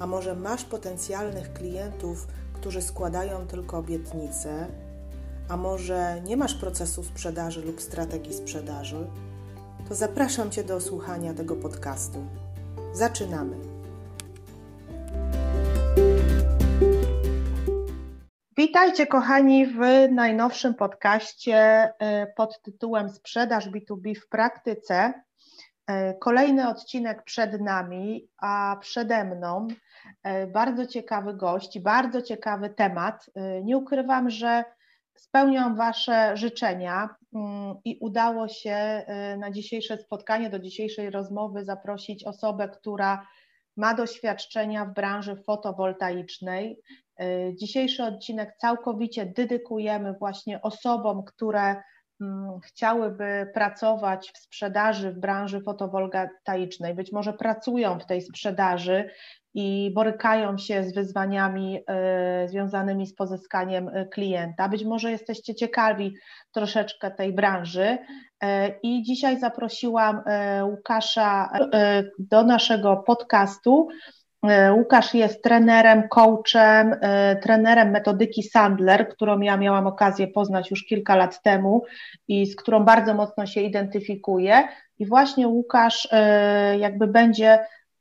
a może masz potencjalnych klientów, którzy składają tylko obietnice, a może nie masz procesu sprzedaży lub strategii sprzedaży, to zapraszam Cię do słuchania tego podcastu. Zaczynamy. Witajcie, kochani, w najnowszym podcaście y, pod tytułem Sprzedaż B2B w praktyce. Y, kolejny odcinek przed nami, a przede mną bardzo ciekawy gość, bardzo ciekawy temat. Nie ukrywam, że spełniam Wasze życzenia mm, i udało się na dzisiejsze spotkanie, do dzisiejszej rozmowy zaprosić osobę, która ma doświadczenia w branży fotowoltaicznej. Dzisiejszy odcinek całkowicie dedykujemy właśnie osobom, które mm, chciałyby pracować w sprzedaży w branży fotowoltaicznej, być może pracują w tej sprzedaży i borykają się z wyzwaniami y, związanymi z pozyskaniem y, klienta. Być może jesteście ciekawi troszeczkę tej branży. I dzisiaj zaprosiłam Łukasza do naszego podcastu E, Łukasz jest trenerem, coachem, e, trenerem metodyki Sandler, którą ja miałam okazję poznać już kilka lat temu i z którą bardzo mocno się identyfikuję. I właśnie Łukasz e, jakby będzie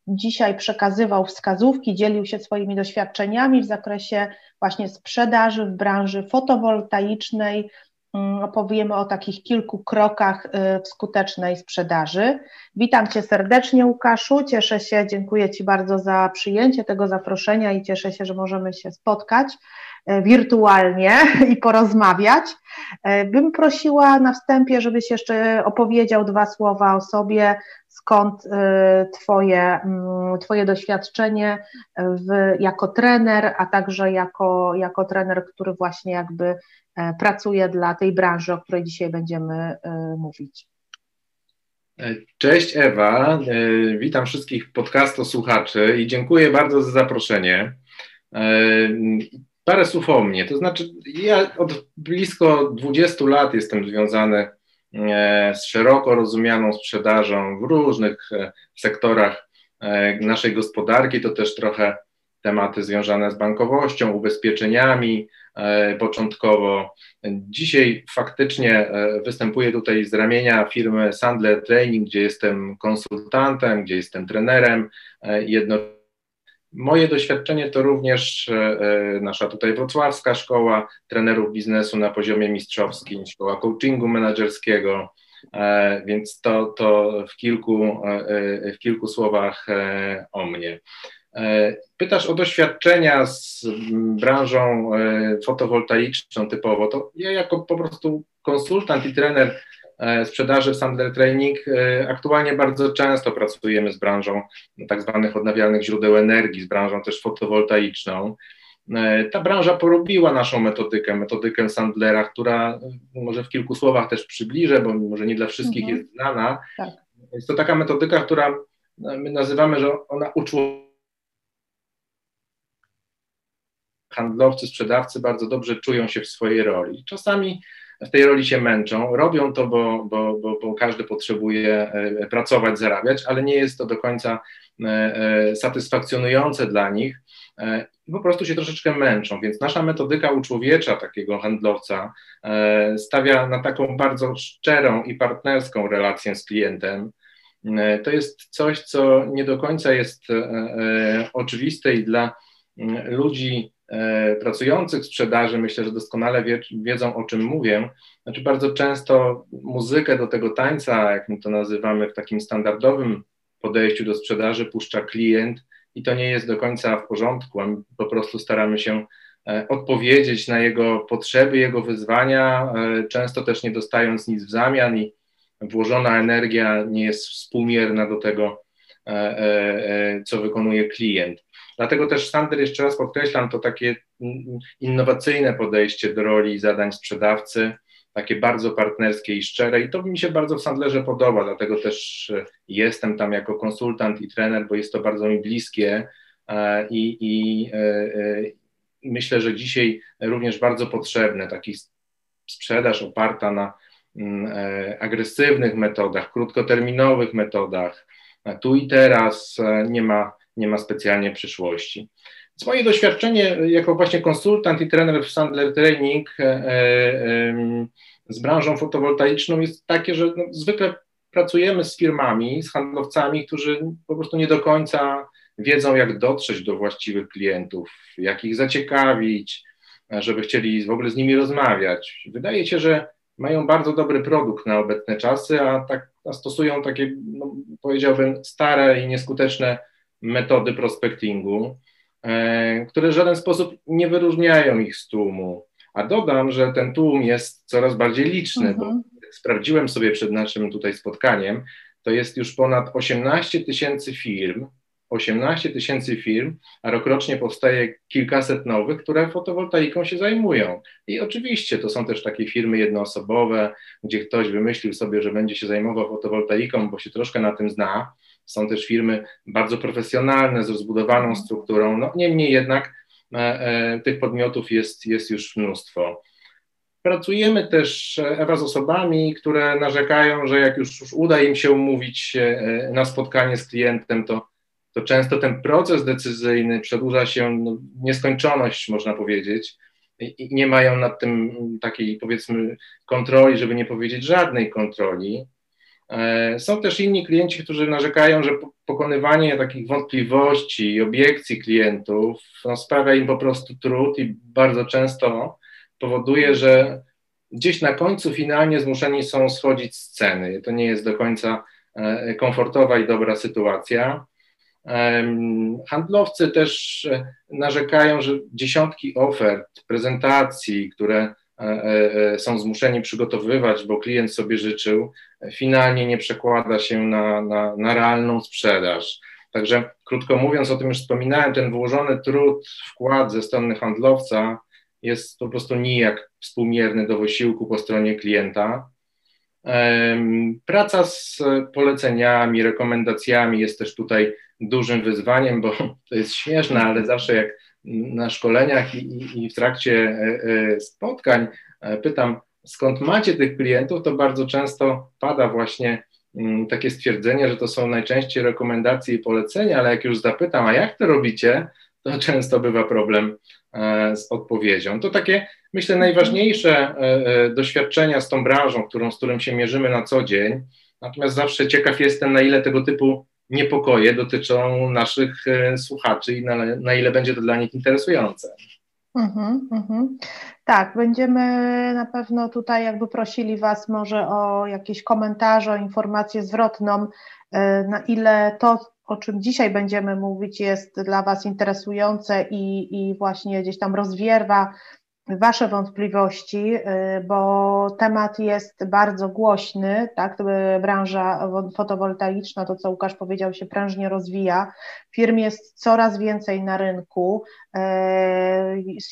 dzisiaj przekazywał wskazówki, dzielił się swoimi doświadczeniami w zakresie właśnie sprzedaży w branży fotowoltaicznej, Mm, opowiemy o takich kilku krokach y, w skutecznej sprzedaży. Witam Cię serdecznie, Łukaszu. Cieszę się, dziękuję Ci bardzo za przyjęcie tego zaproszenia i cieszę się, że możemy się spotkać wirtualnie i porozmawiać. Y, bym prosiła na wstępie, żebyś jeszcze opowiedział dwa słowa o sobie, skąd Twoje, mm, twoje doświadczenie w, jako trener, a także jako, jako trener, który właśnie jakby E, pracuje dla tej branży, o której dzisiaj będziemy e, mówić. E, cześć Ewa, witam wszystkich podcastu słuchaczy i dziękuję bardzo za zaproszenie. Parę słów o mnie, to znaczy ja od blisko 20 lat jestem związany z szeroko rozumianą sprzedażą w różnych sektorach naszej gospodarki, to też trochę tematy związane z bankowością, ubezpieczeniami, E, początkowo. Dzisiaj faktycznie e, występuję tutaj z ramienia firmy Sandler Training, gdzie jestem konsultantem, gdzie jestem trenerem. E, jedno Moje doświadczenie to również nasza tutaj wrocławska szkoła trenerów biznesu na poziomie mistrzowskim, szkoła coachingu menedżerskiego, więc to, to w, kilku, w kilku słowach o mnie. E, pytasz o doświadczenia z branżą e, fotowoltaiczną typowo, to ja jako po prostu konsultant i trener e, sprzedaży w Sandler Training aktualnie bardzo często pracujemy z branżą tak zwanych odnawialnych źródeł energii, z branżą też fotowoltaiczną. Ta branża porobiła naszą metodykę, metodykę Sandlera, która może w kilku słowach też przybliżę, bo może nie dla wszystkich mhm. jest znana. Tak. Jest to taka metodyka, która my nazywamy, że ona uczło handlowcy, sprzedawcy bardzo dobrze czują się w swojej roli. Czasami w tej roli się męczą, robią to, bo, bo, bo, bo każdy potrzebuje e, pracować, zarabiać, ale nie jest to do końca e, e, satysfakcjonujące dla nich po prostu się troszeczkę męczą. Więc nasza metodyka uczłowiecza takiego handlowca stawia na taką bardzo szczerą i partnerską relację z klientem. To jest coś, co nie do końca jest oczywiste i dla ludzi E, pracujących w sprzedaży myślę, że doskonale wie, wiedzą o czym mówię. Znaczy bardzo często muzykę do tego tańca, jak my to nazywamy w takim standardowym podejściu do sprzedaży, puszcza klient i to nie jest do końca w porządku. My po prostu staramy się e, odpowiedzieć na jego potrzeby, jego wyzwania, e, często też nie dostając nic w zamian i włożona energia nie jest współmierna do tego, co wykonuje klient. Dlatego też Sander, jeszcze raz podkreślam, to takie innowacyjne podejście do roli i zadań sprzedawcy, takie bardzo partnerskie i szczere i to mi się bardzo w Sandlerze podoba, dlatego też jestem tam jako konsultant i trener, bo jest to bardzo mi bliskie i, i myślę, że dzisiaj również bardzo potrzebne, taki sprzedaż oparta na mm, e, agresywnych metodach, krótkoterminowych metodach, tu i teraz e, nie ma, nie ma specjalnie przyszłości. Więc moje doświadczenie jako właśnie konsultant i trener w Sandler Training e, z branżą fotowoltaiczną jest takie, że no, zwykle pracujemy z firmami, z handlowcami, którzy po prostu nie do końca wiedzą, jak dotrzeć do właściwych klientów, jak ich zaciekawić, żeby chcieli w ogóle z nimi rozmawiać. Wydaje się, że mają bardzo dobry produkt na obecne czasy, a, tak, stosują takie, no, powiedziałbym, stare i nieskuteczne metody prospectingu, e, które w żaden sposób nie wyróżniają ich z tłumu. A dodam, że ten tłum jest coraz bardziej liczny, bo mhm. sprawdziłem sobie przed naszym tutaj spotkaniem, to jest już ponad 18 tysięcy firm, 18 tysięcy firm, a rokrocznie powstaje kilkaset nowych, które fotowoltaiką się zajmują. I oczywiście to są też takie firmy jednoosobowe, gdzie ktoś wymyślił sobie, że będzie się zajmował fotowoltaiką, bo się troszkę na tym zna. Są też firmy bardzo profesjonalne, z rozbudowaną strukturą. No, niemniej jednak e, e, tych podmiotów jest, jest już mnóstwo. Pracujemy też, e, Ewa, z osobami, które narzekają, że jak już, już uda im się umówić e, na spotkanie z klientem, to to często ten proces decyzyjny przedłuża się no, nieskończoność, można powiedzieć, i nie mają nad tym takiej, powiedzmy, kontroli, żeby nie powiedzieć żadnej kontroli. E, są też inni klienci, którzy narzekają, że pokonywanie takich wątpliwości i obiekcji klientów no, sprawia im po prostu trud i bardzo często powoduje, że gdzieś na końcu finalnie zmuszeni są schodzić z ceny. To nie jest do końca e, komfortowa i dobra sytuacja. Handlowcy też e, narzekają, że dziesiątki ofert, prezentacji, które e, e, są zmuszeni przygotowywać, bo klient sobie życzył, finalnie nie przekłada się na, na, na realną sprzedaż. Także krótko mówiąc, o tym już wspominałem, ten włożony trud, wkład ze strony handlowca jest po prostu nijak współmierny do wysiłku po stronie klienta. Praca z poleceniami, rekomendacjami jest też tutaj dużym wyzwaniem, bo to jest śmieszne, ale zawsze jak na szkoleniach i, i, w trakcie e, e, spotkań e, pytam, skąd macie tych klientów, to bardzo często pada właśnie mm, takie stwierdzenie, że to są najczęściej rekomendacje i polecenia, ale jak już zapytam, a jak to robicie, to często bywa problem z odpowiedzią. To takie, myślę, najważniejsze doświadczenia z tą branżą, którą, z którym się mierzymy na co dzień. Natomiast zawsze ciekaw jestem, na ile tego typu niepokoje dotyczą naszych e, słuchaczy i na, na ile będzie to dla nich interesujące. Mhm, mhm. Tak, będziemy na pewno tutaj jakby prosili Was może o jakieś komentarze, o informację zwrotną, e, na ile to, o czym dzisiaj będziemy mówić, jest dla Was interesujące i, i właśnie gdzieś tam rozwierwa Wasze wątpliwości, y, bo temat jest bardzo głośny, tak? Branża fotowoltaiczna, to co Łukasz powiedział, się prężnie rozwija. Firm jest coraz więcej na rynku. Y,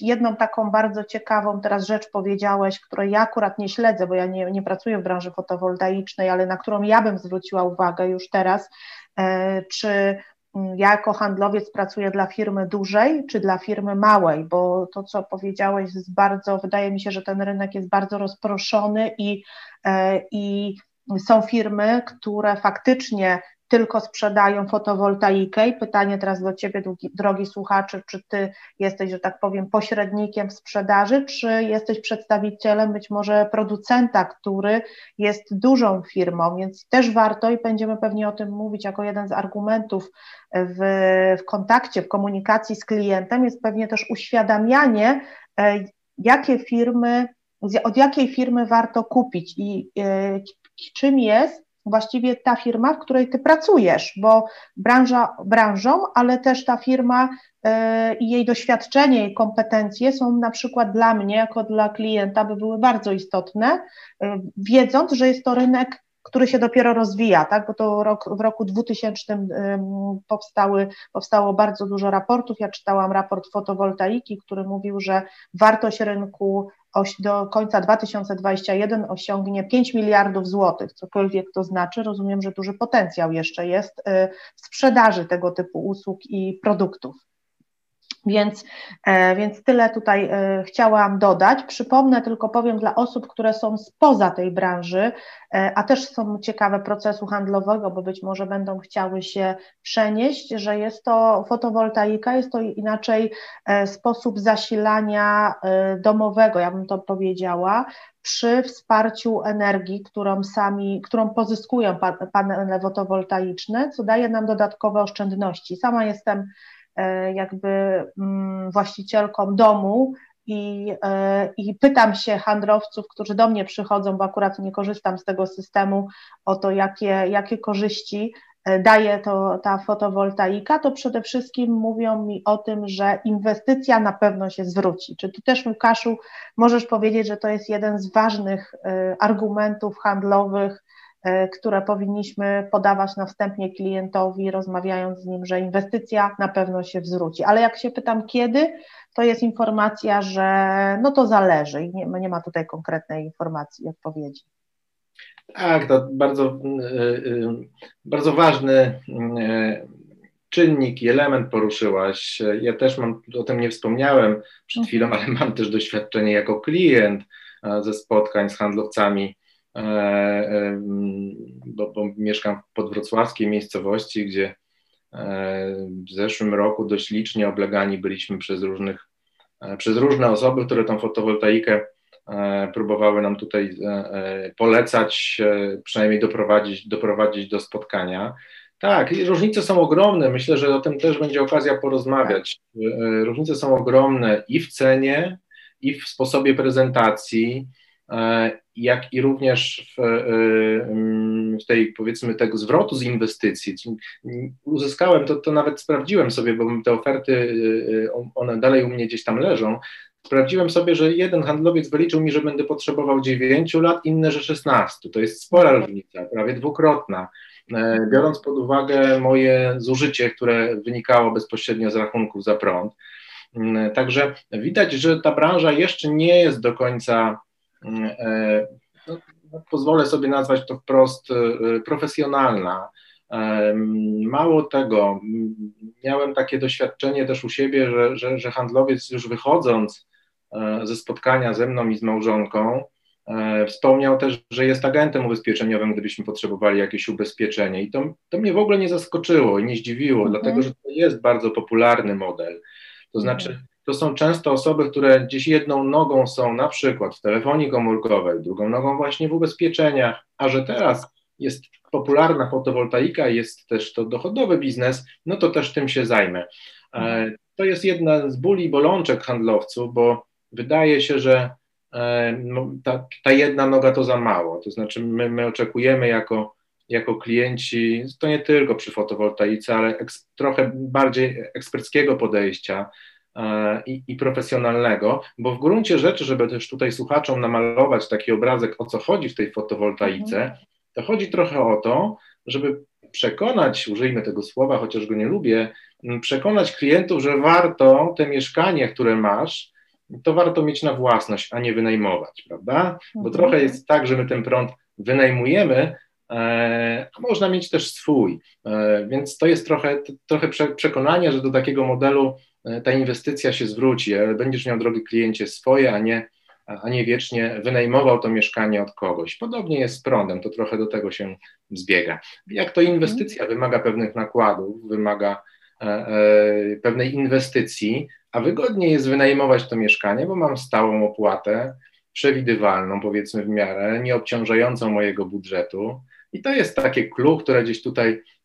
jedną taką bardzo ciekawą teraz rzecz powiedziałeś, której ja akurat nie śledzę, bo ja nie, nie pracuję w branży fotowoltaicznej, ale na którą ja bym zwróciła uwagę już teraz, y, czy ja jako handlowiec pracuję dla firmy dużej czy dla firmy małej, bo to, co powiedziałeś, jest bardzo, wydaje mi się, że ten rynek jest bardzo rozproszony i, e, i są firmy, które faktycznie tylko sprzedają fotowoltaikę. I pytanie teraz do Ciebie, drogi, drogi słuchaczy, czy Ty jesteś, że tak powiem, pośrednikiem w sprzedaży, czy jesteś przedstawicielem być może producenta, który jest dużą firmą, więc też warto i będziemy pewnie o tym mówić jako jeden z argumentów w, w kontakcie, w komunikacji z klientem, jest pewnie też uświadamianie, e, jakie firmy, od jakiej firmy warto kupić. I e, czym jest właściwie ta firma, w której ty pracujesz, bo branża branżą, ale też ta firma e, i jej doświadczenie i kompetencje są na przykład dla mnie, jako dla klienta, by były bardzo istotne, e, wiedząc, że jest to rynek, który się dopiero rozwija, tak? bo to rok, w roku 2000 powstały, powstało bardzo dużo raportów. Ja czytałam raport fotowoltaiki, który mówił, że wartość rynku do końca 2021 osiągnie 5 miliardów złotych, cokolwiek to znaczy. Rozumiem, że duży potencjał jeszcze jest y, w sprzedaży tego typu usług i produktów. Więc, e, więc tyle tutaj e, chciałam dodać. Przypomnę, tylko powiem dla osób, które są spoza tej branży, e, a też są ciekawe procesu handlowego, bo być może będą chciały się przenieść, że jest to fotowoltaika, jest to inaczej sposób zasilania domowego, ja bym to powiedziała, przy wsparciu energii, którą sami, którą pozyskują panele fotowoltaiczne, co daje nam dodatkowe oszczędności. Sama jestem jakby mm, właścicielką domu i, e, i pytam się handlowców, którzy do mnie przychodzą, bo akurat nie korzystam z tego systemu, o to, jakie, jakie korzyści e, daje to, ta fotowoltaika, to przede wszystkim mówią mi o tym, że inwestycja na pewno się zwróci. Czy ty też, Łukaszu, możesz powiedzieć, że to jest jeden z ważnych argumentów handlowych, E, które powinniśmy podawać na wstępnie klientowi, rozmawiając z nim, że inwestycja na pewno się zwróci. Ale jak się pytam kiedy, to jest informacja, że no to zależy i nie, nie ma tutaj konkretnej informacji i odpowiedzi. Tak, to bardzo, e, e, bardzo ważny czynnik i element poruszyłaś. Ja też mam, o tym nie wspomniałem przed chwilą, mhm. ale mam też doświadczenie jako klient ze spotkań z handlowcami E, e, bo, bo mieszkam w podwrocławskiej miejscowości, gdzie e, w zeszłym roku dość licznie oblegani byliśmy przez różnych, przez różne osoby, które tą fotowoltaikę próbowały nam tutaj polecać, przynajmniej doprowadzić, doprowadzić do spotkania. Tak, różnice są ogromne. Myślę, że o tym też będzie okazja porozmawiać. Różnice są ogromne i w cenie, i w sposobie prezentacji, E, jak i również w, e, w, tej, powiedzmy, tego zwrotu z inwestycji. Uzyskałem, to, to nawet sprawdziłem sobie, bo te oferty, e, one dalej u mnie gdzieś tam leżą. Sprawdziłem sobie, że jeden handlowiec wyliczył mi, że będę potrzebował 9 lat, inny, że 16. To jest spora różnica, prawie dwukrotna. Biorąc pod uwagę moje zużycie, które wynikało bezpośrednio z rachunków za prąd. Także widać, że ta branża jeszcze nie jest do końca E, no, no, pozwolę sobie nazwać to wprost e, profesjonalna. E, mało tego, miałem takie doświadczenie też u siebie, że, że, że handlowiec już wychodząc ze spotkania ze mną i z małżonką, Wspomniał też, że jest agentem ubezpieczeniowym, gdybyśmy potrzebowali jakieś ubezpieczenie. I to, to mnie w ogóle nie zaskoczyło i nie zdziwiło, mhm. dlatego że to jest bardzo popularny model. To znaczy, to są często osoby, które gdzieś jedną nogą są na przykład w telefonii komórkowej, drugą nogą właśnie w ubezpieczeniach, a że teraz jest popularna fotowoltaika, jest też to dochodowy biznes, no to też tym się zajmę. E, to jest jedna z ból i bolączek handlowców, bo wydaje się, że e, ta, ta jedna noga to za mało. To znaczy, my, my oczekujemy jako, jako klienci, to nie tylko przy fotowoltaice, ale eks, trochę bardziej eksperckiego podejścia, i, i, profesjonalnego, bo w gruncie rzeczy, żeby też tutaj słuchaczom namalować taki obrazek, o co chodzi w tej fotowoltaice, mhm. to chodzi trochę o to, żeby przekonać, użyjmy tego słowa, chociaż go nie lubię, przekonać klientów, że warto te mieszkanie, które masz, to warto mieć na własność, a nie wynajmować, prawda? Bo mhm. trochę jest tak, że my ten prąd wynajmujemy, e, a można mieć też swój. E, więc to jest trochę, trochę przekonanie, że do takiego modelu E, ta inwestycja się zwróci, ale będziesz miał, drogi kliencie, swoje, a nie, a nie wiecznie wynajmował to mieszkanie od kogoś. Podobnie jest z prądem, to trochę do tego się zbiega. Jak to inwestycja wymaga pewnych nakładów, wymaga e, e, pewnej inwestycji, a wygodniej jest wynajmować to mieszkanie, bo mam stałą opłatę, przewidywalną, powiedzmy w miarę, nie obciążającą mojego budżetu. I to jest takie clue, które gdzieś tutaj E, e, e,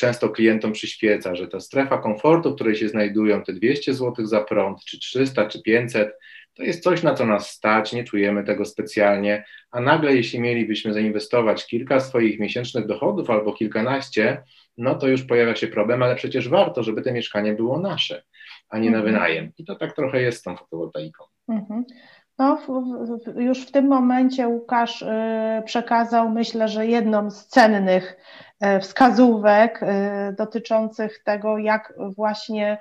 często klientom przyświeca, że ta strefa komfortu, w której się znajdują te 200 zł za prąd, czy 300, czy 500, to jest coś, na co nas stać, nie czujemy tego specjalnie, a nagle jeśli mielibyśmy zainwestować kilka swoich miesięcznych dochodów albo kilkanaście, no to już pojawia się problem, ale przecież warto, żeby to mieszkanie było nasze, a nie na mhm. wynajem. I to tak trochę jest z tą fotowoltaiką. Mhm. No, w, w, już w tym momencie Łukasz y, przekazał, myślę, że jedną z cennych y, wskazówek y, dotyczących tego, jak właśnie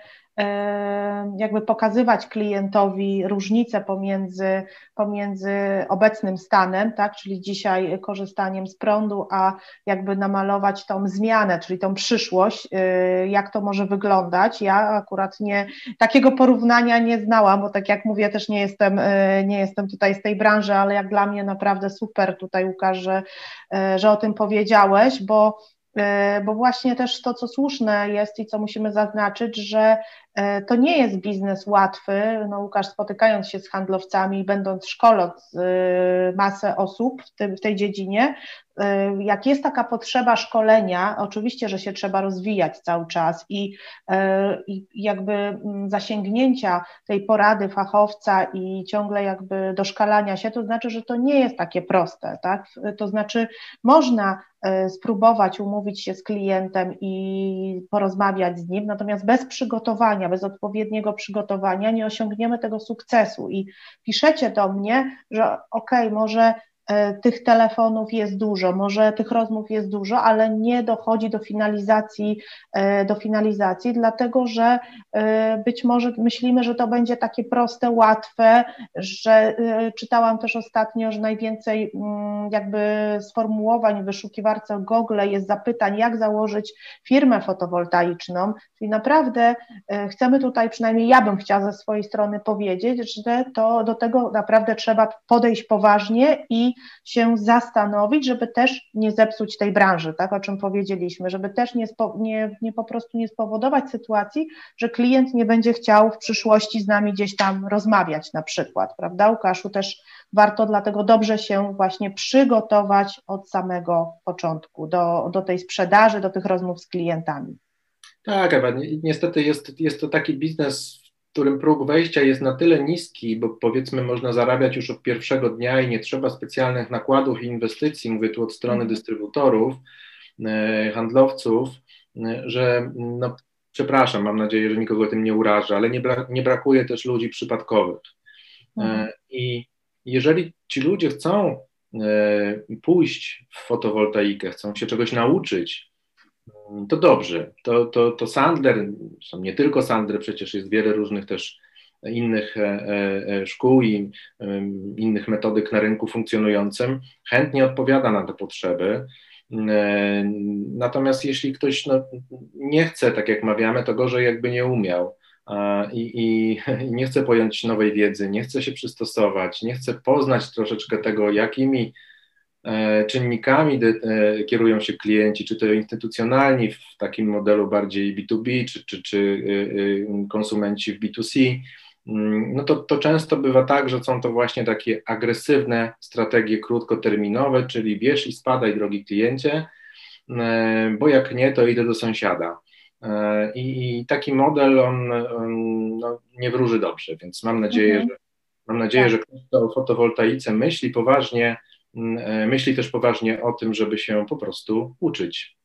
jakby pokazywać klientowi różnicę pomiędzy, pomiędzy obecnym stanem, tak, czyli dzisiaj korzystaniem z prądu, a jakby namalować tą zmianę, czyli tą przyszłość, y, jak to może wyglądać. Ja akurat nie, takiego porównania nie znałam, bo tak jak mówię, też nie jestem, y, nie jestem tutaj z tej branży, ale jak dla mnie naprawdę super tutaj Łukasz, że, y, że o tym powiedziałeś, bo bo właśnie też to, co słuszne jest i co musimy zaznaczyć, że E, to nie jest biznes łatwy. No, Łukasz, spotykając się z handlowcami, będąc szkoląc y, masę osób w, w tej dziedzinie, jak jest taka potrzeba szkolenia, oczywiście, że się trzeba rozwijać cały czas i, y, i jakby mm, zasięgnięcia tej porady fachowca i ciągle jakby doszkalania się, to znaczy, że to nie jest takie proste, tak? To znaczy, można spróbować umówić się z klientem i porozmawiać z nim, natomiast bez przygotowania, bez odpowiedniego przygotowania nie osiągniemy tego sukcesu. I piszecie do mnie, że okej, okay, może tych telefonów jest dużo, może tych rozmów jest dużo, ale nie dochodzi do finalizacji, e, do finalizacji, dlatego że e, być może myślimy, że to będzie takie proste, łatwe, że czytałam też ostatnio, że najwięcej mm, jakby sformułowań w wyszukiwarce Google jest zapytań, jak założyć firmę fotowoltaiczną, czyli naprawdę chcemy tutaj, przynajmniej ja bym chciała ze swojej strony powiedzieć, że to do tego naprawdę trzeba podejść poważnie i się zastanowić, żeby też nie zepsuć tej branży, tak, o czym powiedzieliśmy, żeby też nie, spo, nie, nie po prostu nie spowodować sytuacji, że klient nie będzie chciał w przyszłości z nami gdzieś tam rozmawiać na przykład, prawda, Łukaszu, też warto dlatego dobrze się właśnie przygotować od samego początku do, do tej sprzedaży, do tych rozmów z klientami. Tak, Ewa, niestety jest, jest to taki biznes, którym próg wejścia jest na tyle niski, bo powiedzmy można zarabiać już od pierwszego dnia i nie trzeba specjalnych nakładów i inwestycji, mówię tu od strony mhm. dystrybutorów, e, handlowców, e, że no, przepraszam, mam nadzieję, że nikogo tym nie urażę, ale nie, bra nie brakuje też ludzi przypadkowych. E, mhm. I jeżeli ci ludzie chcą pójść w fotowoltaikę, chcą się czegoś nauczyć, to dobrze. To, to, to Sandler, nie tylko Sandler, przecież jest wiele różnych też innych e, e, e, szkół i innych metodyk na rynku funkcjonującym, chętnie odpowiada na te potrzeby. Natomiast jeśli ktoś no, nie chce, tak jak mawiamy, to gorzej jakby nie umiał. I, i, I, nie chce pojąć nowej wiedzy, nie chce się przystosować, nie chce poznać troszeczkę tego, jakimi czynnikami e, kierują się klienci, czy to instytucjonalni w takim modelu bardziej B2B, czy, czy, czy e, konsumenci w B2C, mm, no to, to często bywa tak, że są to właśnie takie agresywne strategie krótkoterminowe, czyli bierz i spadaj, drogi kliencie, bo jak nie, to idę do sąsiada. I, i taki model on, on no, nie wróży dobrze, więc mam nadzieję, mhm. że mam nadzieję, tak. że ktoś, kto o fotowoltaice myśli poważnie, e, myśli też poważnie o tym, żeby się po prostu uczyć.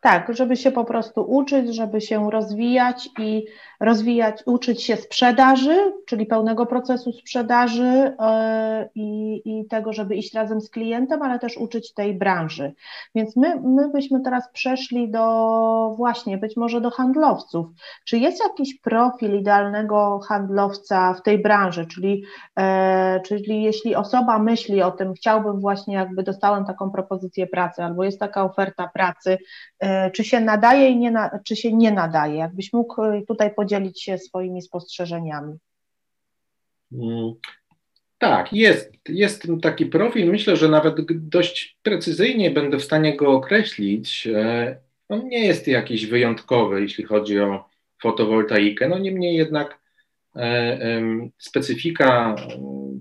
Tak, żeby się po prostu uczyć, żeby się rozwijać i rozwijać, uczyć się sprzedaży, czyli pełnego procesu sprzedaży e, i, i, tego, żeby iść razem z klientem, ale też uczyć tej branży. Więc my, my byśmy teraz przeszli do właśnie być może do handlowców. Czy jest jakiś profil idealnego handlowca w tej branży, czyli, e, czyli jeśli osoba myśli o tym, chciałbym właśnie jakby dostałem taką propozycję pracy albo jest taka oferta pracy, e, czy się nadaje i nie, czy się nie nadaje? Jakbyś mógł tutaj podzielić podzielić się swoimi spostrzeżeniami. Mm, tak, jest, jest taki profil. Myślę, że nawet dość precyzyjnie będę w stanie go określić. E, on nie jest jakiś wyjątkowy, jeśli chodzi o fotowoltaikę. No niemniej jednak e, specyfika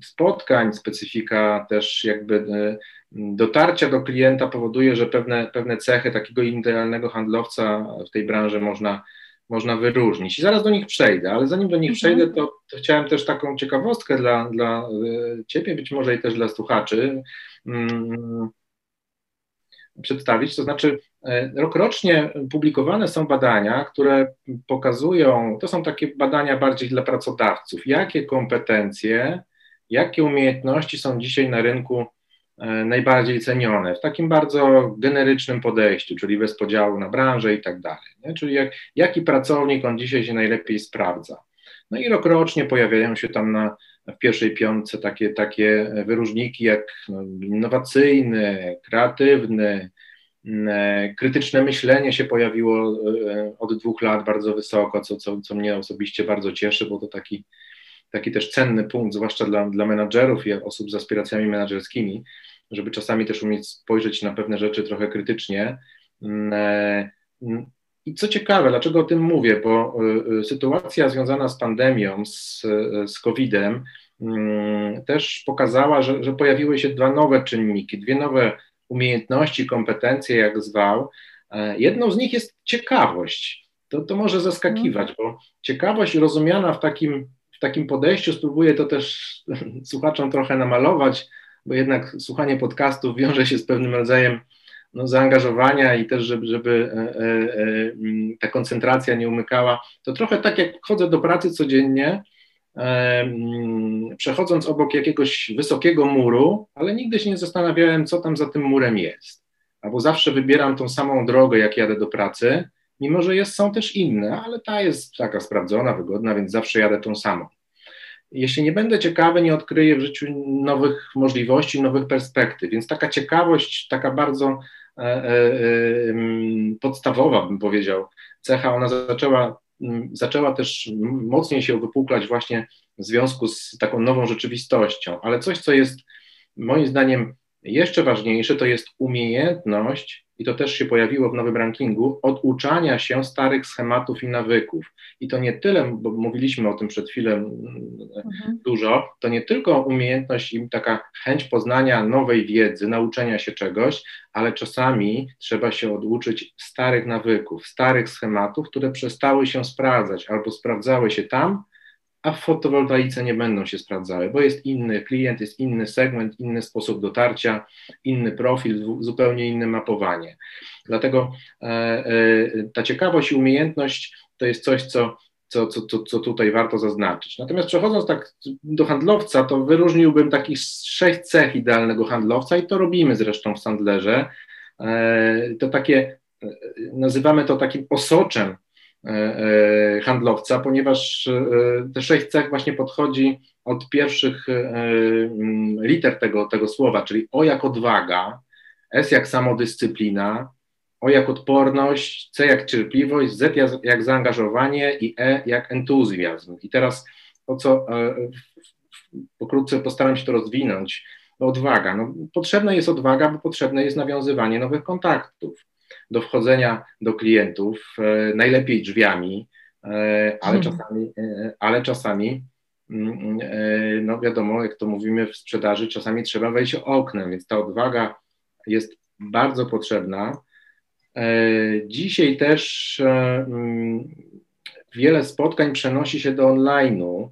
spotkań, specyfika też jakby e, dotarcia do klienta powoduje, że pewne, pewne cechy takiego idealnego handlowca w tej branży można można wyróżnić. I zaraz do nich przejdę, ale zanim do nich mhm. przejdę, to, to, chciałem też taką ciekawostkę dla, dla e, Ciebie, być może i też dla słuchaczy mm, przedstawić. To znaczy, e, rokrocznie publikowane są badania, które pokazują, to są takie badania bardziej dla pracodawców, jakie kompetencje jakie umiejętności są dzisiaj na rynku najbardziej cenione w takim bardzo generycznym podejściu, czyli bez podziału na branżę i tak dalej. Czyli jak, jaki pracownik on dzisiaj się najlepiej sprawdza. No i rokrocznie pojawiają się tam na, w pierwszej piątce takie, takie wyróżniki jak no, innowacyjny, kreatywny, E, krytyczne myślenie się pojawiło e, od dwóch lat bardzo wysoko, co, co, co mnie osobiście bardzo cieszy, bo to taki, taki też cenny punkt, zwłaszcza dla, dla menadżerów i osób z aspiracjami menadżerskimi, żeby czasami też umieć spojrzeć na pewne rzeczy trochę krytycznie. Mm, e, mm, I co ciekawe, dlaczego o tym mówię, bo sytuacja związana z pandemią, z, z COVID-em, mm, też pokazała, że, że pojawiły się dwa nowe czynniki, dwie nowe umiejętności, kompetencje, jak zwał. E, jedną z nich jest ciekawość. To, to może zaskakiwać, mhm. bo ciekawość rozumiana w takim, takim podejściu, spróbuję to też słuchaczom trochę namalować, bo jednak słuchanie podcastów wiąże się z pewnym rodzajem no, zaangażowania i też, żeby, żeby e, e, e, ta koncentracja nie umykała. To trochę tak jak chodzę do pracy codziennie, przechodząc obok jakiegoś wysokiego muru, ale nigdy się nie zastanawiałem, co tam za tym murem jest. Albo zawsze wybieram tą samą drogę, jak jadę do pracy, mimo że jest, są też inne, ale ta jest taka sprawdzona, wygodna, więc zawsze jadę tą samą. Jeśli nie będę ciekawy, nie odkryję w życiu nowych możliwości, nowych perspektyw, więc taka ciekawość, taka bardzo e, e, podstawowa, bym powiedział, cecha, ona zaczęła zaczęła też mocniej się wypuklać właśnie w związku z taką nową rzeczywistością. Ale coś, co jest moim zdaniem jeszcze ważniejsze, to jest umiejętność, i to też się pojawiło w nowym rankingu, oduczania się starych schematów i nawyków. I to nie tyle, bo mówiliśmy o tym przed chwilą mhm. dużo, to nie tylko umiejętność i taka chęć poznania nowej wiedzy, nauczenia się czegoś, ale czasami trzeba się oduczyć starych nawyków, starych schematów, które przestały się sprawdzać albo sprawdzały się tam, a w fotowoltaice nie będą się sprawdzały, bo jest inny klient, jest inny segment, inny sposób dotarcia, inny profil, zupełnie inne mapowanie. Dlatego e, e, ta ciekawość i umiejętność to jest coś, co, co, co, co tutaj warto zaznaczyć. Natomiast przechodząc tak do handlowca, to wyróżniłbym takich sześć cech idealnego handlowca i to robimy zresztą w Sandlerze. E, to takie, nazywamy to takim osoczem handlowca, ponieważ e, te sześć cech właśnie podchodzi od pierwszych mm, liter tego, tego słowa, czyli O jak odwaga, S jak samodyscyplina, O jak odporność, C jak cierpliwość, Z jak zaangażowanie i E jak entuzjazm. I teraz to, co pokrótce postaram się to rozwinąć, odwaga. No, potrzebna jest odwaga, bo potrzebne jest nawiązywanie nowych kontaktów do wchodzenia do klientów, e, najlepiej drzwiami, e, ale mhm. czasami, e, ale czasami mm, no wiadomo, jak to mówimy w sprzedaży, czasami trzeba wejść oknem, więc ta odwaga jest bardzo potrzebna. Dzisiaj też mm, wiele spotkań przenosi się do online'u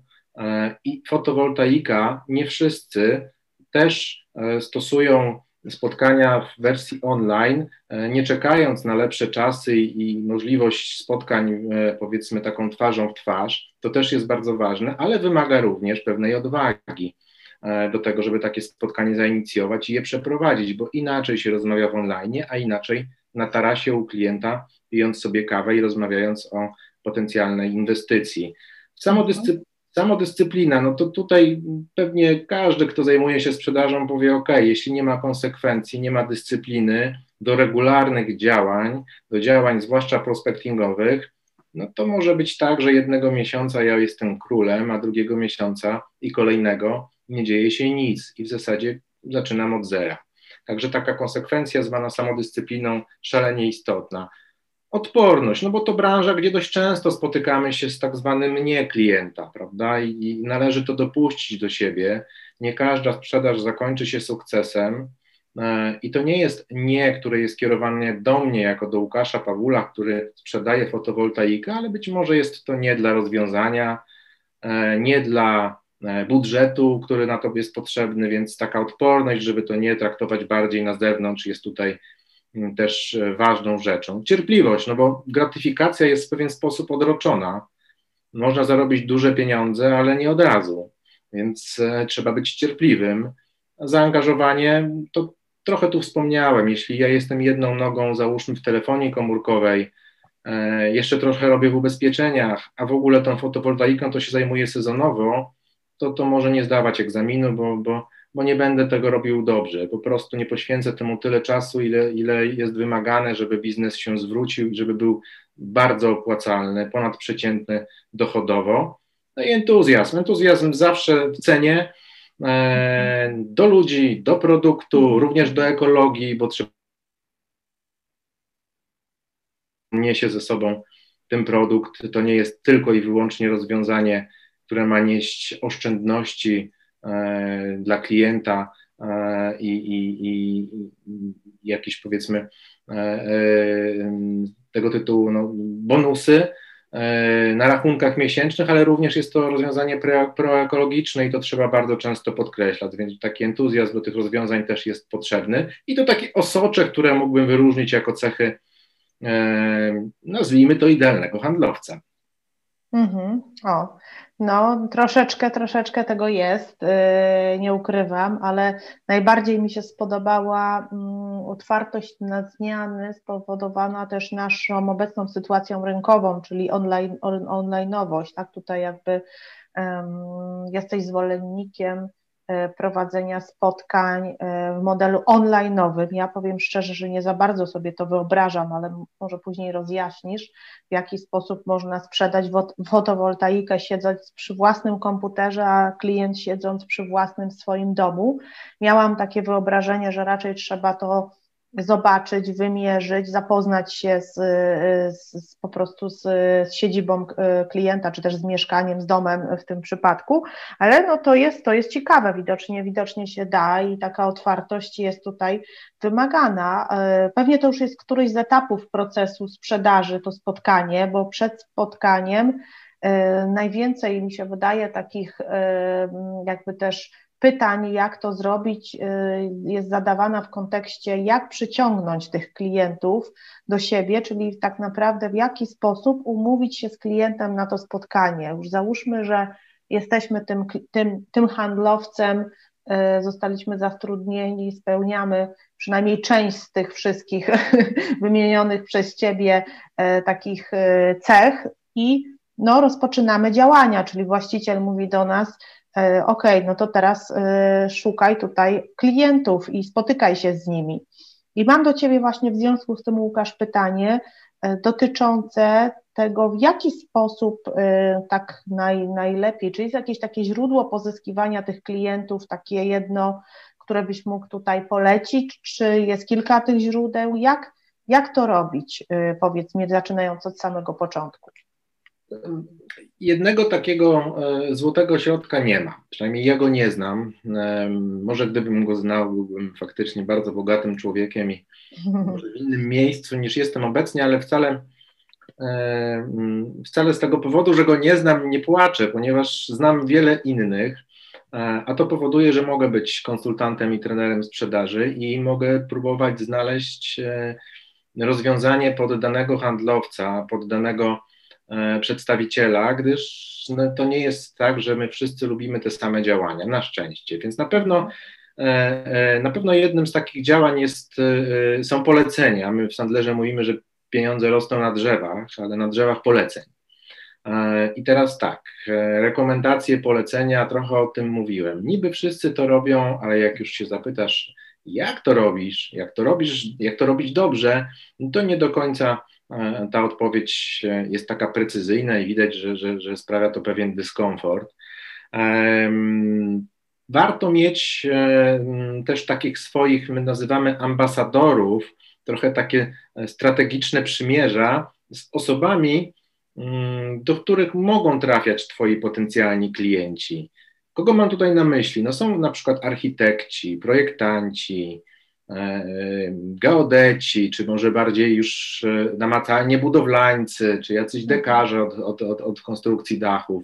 i fotowoltaika, nie wszyscy też stosują spotkania w wersji online, e, nie czekając na lepsze czasy i możliwość spotkań, e, powiedzmy, taką twarzą w twarz, to też jest bardzo ważne, ale wymaga również pewnej odwagi e, do tego, żeby takie spotkanie zainicjować i je przeprowadzić, bo inaczej się rozmawia w online, a inaczej na tarasie u klienta, pijąc sobie kawę i rozmawiając o potencjalnej inwestycji. Samodyscyplina Samodyscyplina, no to tutaj pewnie każdy, kto zajmuje się sprzedażą, powie: OK, jeśli nie ma konsekwencji, nie ma dyscypliny do regularnych działań, do działań zwłaszcza prospectingowych, no to może być tak, że jednego miesiąca ja jestem królem, a drugiego miesiąca i kolejnego nie dzieje się nic i w zasadzie zaczynam od zera. Także taka konsekwencja zwana samodyscypliną szalenie istotna. Odporność, no bo to branża, gdzie dość często spotykamy się z tak zwanym nie klienta, prawda? I, należy to dopuścić do siebie. Nie każda sprzedaż zakończy się sukcesem. E, I to nie jest nie, które jest kierowane do mnie, jako do Łukasza Pawula, który sprzedaje fotowoltaikę, ale być może jest to nie dla rozwiązania, e, nie dla e, budżetu, który na to jest potrzebny, więc taka odporność, żeby to nie traktować bardziej na zewnątrz, jest tutaj też e, ważną rzeczą. Cierpliwość, no bo gratyfikacja jest w pewien sposób odroczona. Można zarobić duże pieniądze, ale nie od razu. więc e, trzeba być cierpliwym. Zaangażowanie to trochę tu wspomniałem. Jeśli ja jestem jedną nogą, załóżmy w telefonii komórkowej, e, jeszcze trochę robię w ubezpieczeniach, a w ogóle tą fotowoltaiką to się zajmuję sezonowo, to to może nie zdawać egzaminu, bo, bo, bo nie będę tego robił dobrze. Po prostu nie poświęcę temu tyle czasu, ile, ile jest wymagane, żeby biznes się zwrócił żeby był bardzo opłacalny, ponadprzeciętny dochodowo. No i entuzjazm. Entuzjazm zawsze cenię e, do ludzi, do produktu, również do ekologii, bo trzeba niesie ze sobą ten produkt. To nie jest tylko i wyłącznie rozwiązanie, które ma nieść oszczędności dla klienta e, i, i, i, jakieś powiedzmy tego tytułu no, bonusy, E, na rachunkach miesięcznych, ale również jest to rozwiązanie proekologiczne i to trzeba bardzo często podkreślać, więc taki entuzjazm do tych rozwiązań też jest potrzebny. I to takie osocze, które mógłbym wyróżnić jako cechy, e, nazwijmy to idealnego handlowca. Mhm. O, no, troszeczkę, troszeczkę tego jest, yy, nie ukrywam, ale najbardziej mi się spodobała um, otwartość na zmiany spowodowana też naszą obecną sytuacją rynkową, czyli online, on, onlineowość, tak, tutaj jakby um, jesteś zwolennikiem prowadzenia spotkań e, w modelu online'owym. Ja powiem szczerze, że nie za bardzo sobie to wyobrażam, ale może później rozjaśnisz, w jaki sposób można sprzedać fotowoltaikę siedząc przy własnym komputerze, a klient siedząc przy własnym swoim domu. Miałam takie wyobrażenie, że raczej trzeba to zobaczyć, wymierzyć, zapoznać się z, z, po prostu z, z, siedzibą e, klienta, czy też z mieszkaniem, z domem w tym przypadku, ale no to jest, to jest ciekawe, widocznie, widocznie się da i taka otwartość jest tutaj wymagana. E, pewnie to już jest któryś z etapów procesu sprzedaży, to spotkanie, bo przed spotkaniem e, najwięcej mi się wydaje takich jakby też pytań, jak to zrobić, y, jest zadawana w kontekście, jak przyciągnąć tych klientów do siebie, czyli tak naprawdę w jaki sposób umówić się z klientem na to spotkanie. Już załóżmy, że jesteśmy tym, tym, tym handlowcem, y, zostaliśmy zatrudnieni, spełniamy przynajmniej część z tych wszystkich wymienionych przez Ciebie y, takich cech i no, rozpoczynamy działania, czyli właściciel mówi do nas, ok, no to teraz e, szukaj tutaj klientów i spotykaj się z nimi. I mam do Ciebie właśnie w związku z tym, Łukasz, pytanie e, dotyczące tego, w jaki sposób tak naj, najlepiej, czy jest jakieś takie źródło pozyskiwania tych klientów, takie jedno, które byś mógł tutaj polecić, czy jest kilka tych źródeł, jak, jak to robić, powiedz mi, zaczynając od samego początku? Jednego takiego e, złotego środka nie ma. Przynajmniej ja go nie znam. E, może gdybym go znał, byłbym faktycznie bardzo bogatym człowiekiem i może w innym miejscu niż jestem obecnie, ale wcale, e, wcale z tego powodu, że go nie znam, nie płaczę, ponieważ znam wiele innych. A to powoduje, że mogę być konsultantem i trenerem sprzedaży i mogę próbować znaleźć rozwiązanie pod danego handlowca, pod danego przedstawiciela, gdyż no, to nie jest tak, że my wszyscy lubimy te same działania, na szczęście. Więc na pewno, e, e, na pewno jednym z takich działań jest, są polecenia. My w Sandlerze mówimy, że pieniądze rosną na drzewach, ale na drzewach poleceń. I teraz tak, rekomendacje, polecenia, trochę o tym mówiłem. Niby wszyscy to robią, ale jak już się zapytasz, jak to robisz, jak to robisz, jak to robić dobrze, no to nie do końca E, ta odpowiedź e, jest taka precyzyjna i widać, że, że, że sprawia to pewien dyskomfort. Warto mieć e, też takich swoich, my nazywamy ambasadorów, trochę takie strategiczne przymierza z osobami, do których mogą trafiać Twoi potencjalni klienci. Kogo mam tutaj na myśli? No są na przykład architekci, projektanci, E, geodeci, czy może bardziej już e, namacalnie budowlańcy, czy jacyś mhm. dekarze od, od, od, od konstrukcji dachów.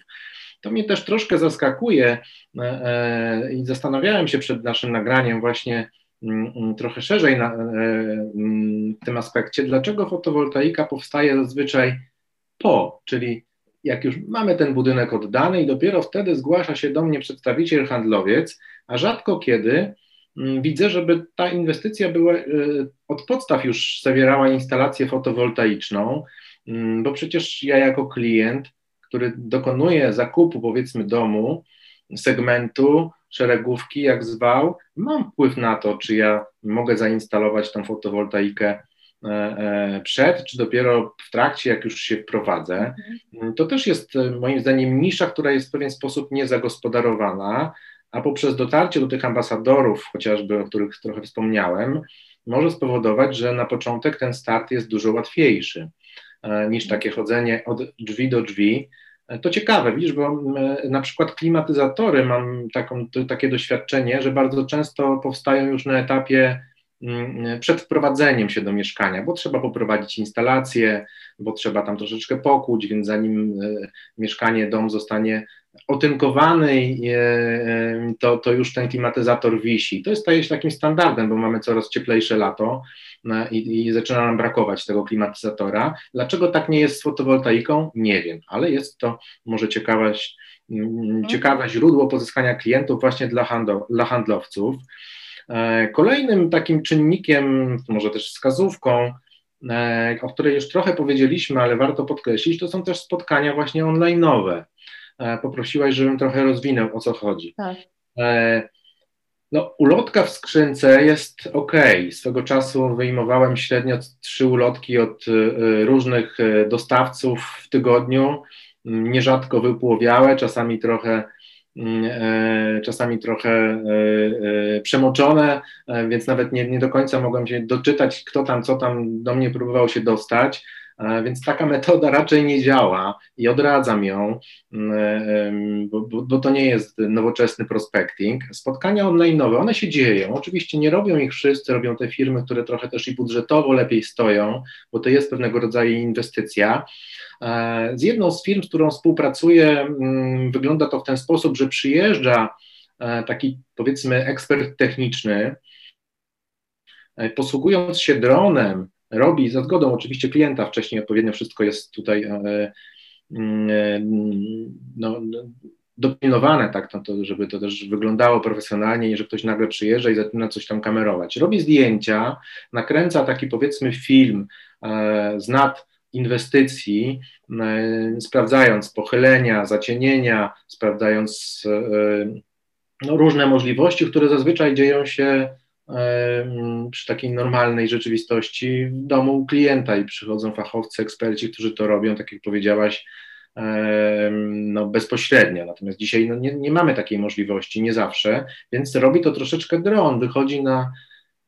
To mnie też troszkę zaskakuje e, i zastanawiałem się przed naszym nagraniem właśnie mm, mm, trochę szerzej na, mm, w tym aspekcie, dlaczego fotowoltaika powstaje zazwyczaj po, czyli jak już mamy ten budynek oddany i dopiero wtedy zgłasza się do mnie przedstawiciel handlowiec, a rzadko kiedy widzę, żeby ta inwestycja była od podstaw już zawierała instalację fotowoltaiczną, mm, bo przecież ja jako klient, który dokonuje zakupu powiedzmy domu, segmentu, szeregówki, jak zwał, mam wpływ na to, czy ja mogę zainstalować tą fotowoltaikę e, e, przed, czy dopiero w trakcie, jak już się wprowadzę. Mhm. To też jest e, moim zdaniem nisza, która jest w pewien sposób niezagospodarowana, a poprzez dotarcie do tych ambasadorów, chociażby o których trochę wspomniałem, może spowodować, że na początek ten start jest dużo łatwiejszy niż takie chodzenie od drzwi do drzwi, to ciekawe, widzisz, bo na przykład klimatyzatory, mam taką, takie doświadczenie, że bardzo często powstają już na etapie przed wprowadzeniem się do mieszkania, bo trzeba poprowadzić instalację, bo trzeba tam troszeczkę pokuć, więc zanim e, mieszkanie, dom zostanie otynkowany, e, to, to już ten klimatyzator wisi. To jest staje się takim standardem, bo mamy coraz cieplejsze lato e, i, i zaczyna nam brakować tego klimatyzatora. Dlaczego tak nie jest z fotowoltaiką? Nie wiem, ale jest to może ciekawe, mhm. ciekawe źródło pozyskania klientów właśnie dla, dla handlowców. E, kolejnym takim czynnikiem, może też wskazówką, o której już trochę powiedzieliśmy, ale warto podkreślić, to są też spotkania właśnie online'owe. E, poprosiłaś, żebym trochę rozwinął, o co chodzi. Tak. E, no, ulotka w skrzynce jest ok. Swego czasu wyjmowałem średnio trzy ulotki od e, różnych dostawców w tygodniu, nierzadko wypłowiałe, czasami trochę czasami trochę przemoczone, więc nawet nie, nie do końca mogłem się doczytać, kto tam, co tam do mnie próbował się dostać. E, więc taka metoda raczej nie działa i odradzam ją, mm, bo, bo, bo, to nie jest nowoczesny prospecting. Spotkania online'owe, one się dzieją. Oczywiście nie robią ich wszyscy, robią te firmy, które trochę też i budżetowo lepiej stoją, bo to jest pewnego rodzaju inwestycja. E, z jedną z firm, z którą współpracuję, mm, wygląda to w ten sposób, że przyjeżdża e, taki powiedzmy ekspert techniczny, posługując się dronem, robi za zgodą oczywiście klienta, wcześniej odpowiednio wszystko jest tutaj e, e, no, dopilnowane, tak, no to, żeby to też wyglądało profesjonalnie i że ktoś nagle przyjeżdża i zaczyna coś tam kamerować. Robi zdjęcia, nakręca taki powiedzmy film e, z nad inwestycji, sprawdzając pochylenia, zacienienia, sprawdzając no, różne możliwości, które zazwyczaj dzieją się przy takiej normalnej rzeczywistości w domu klienta i przychodzą fachowcy, eksperci, którzy to robią, tak jak powiedziałaś, no, bezpośrednio. Natomiast dzisiaj no, nie, nie mamy takiej możliwości, nie zawsze, więc robi to troszeczkę dron, wychodzi na,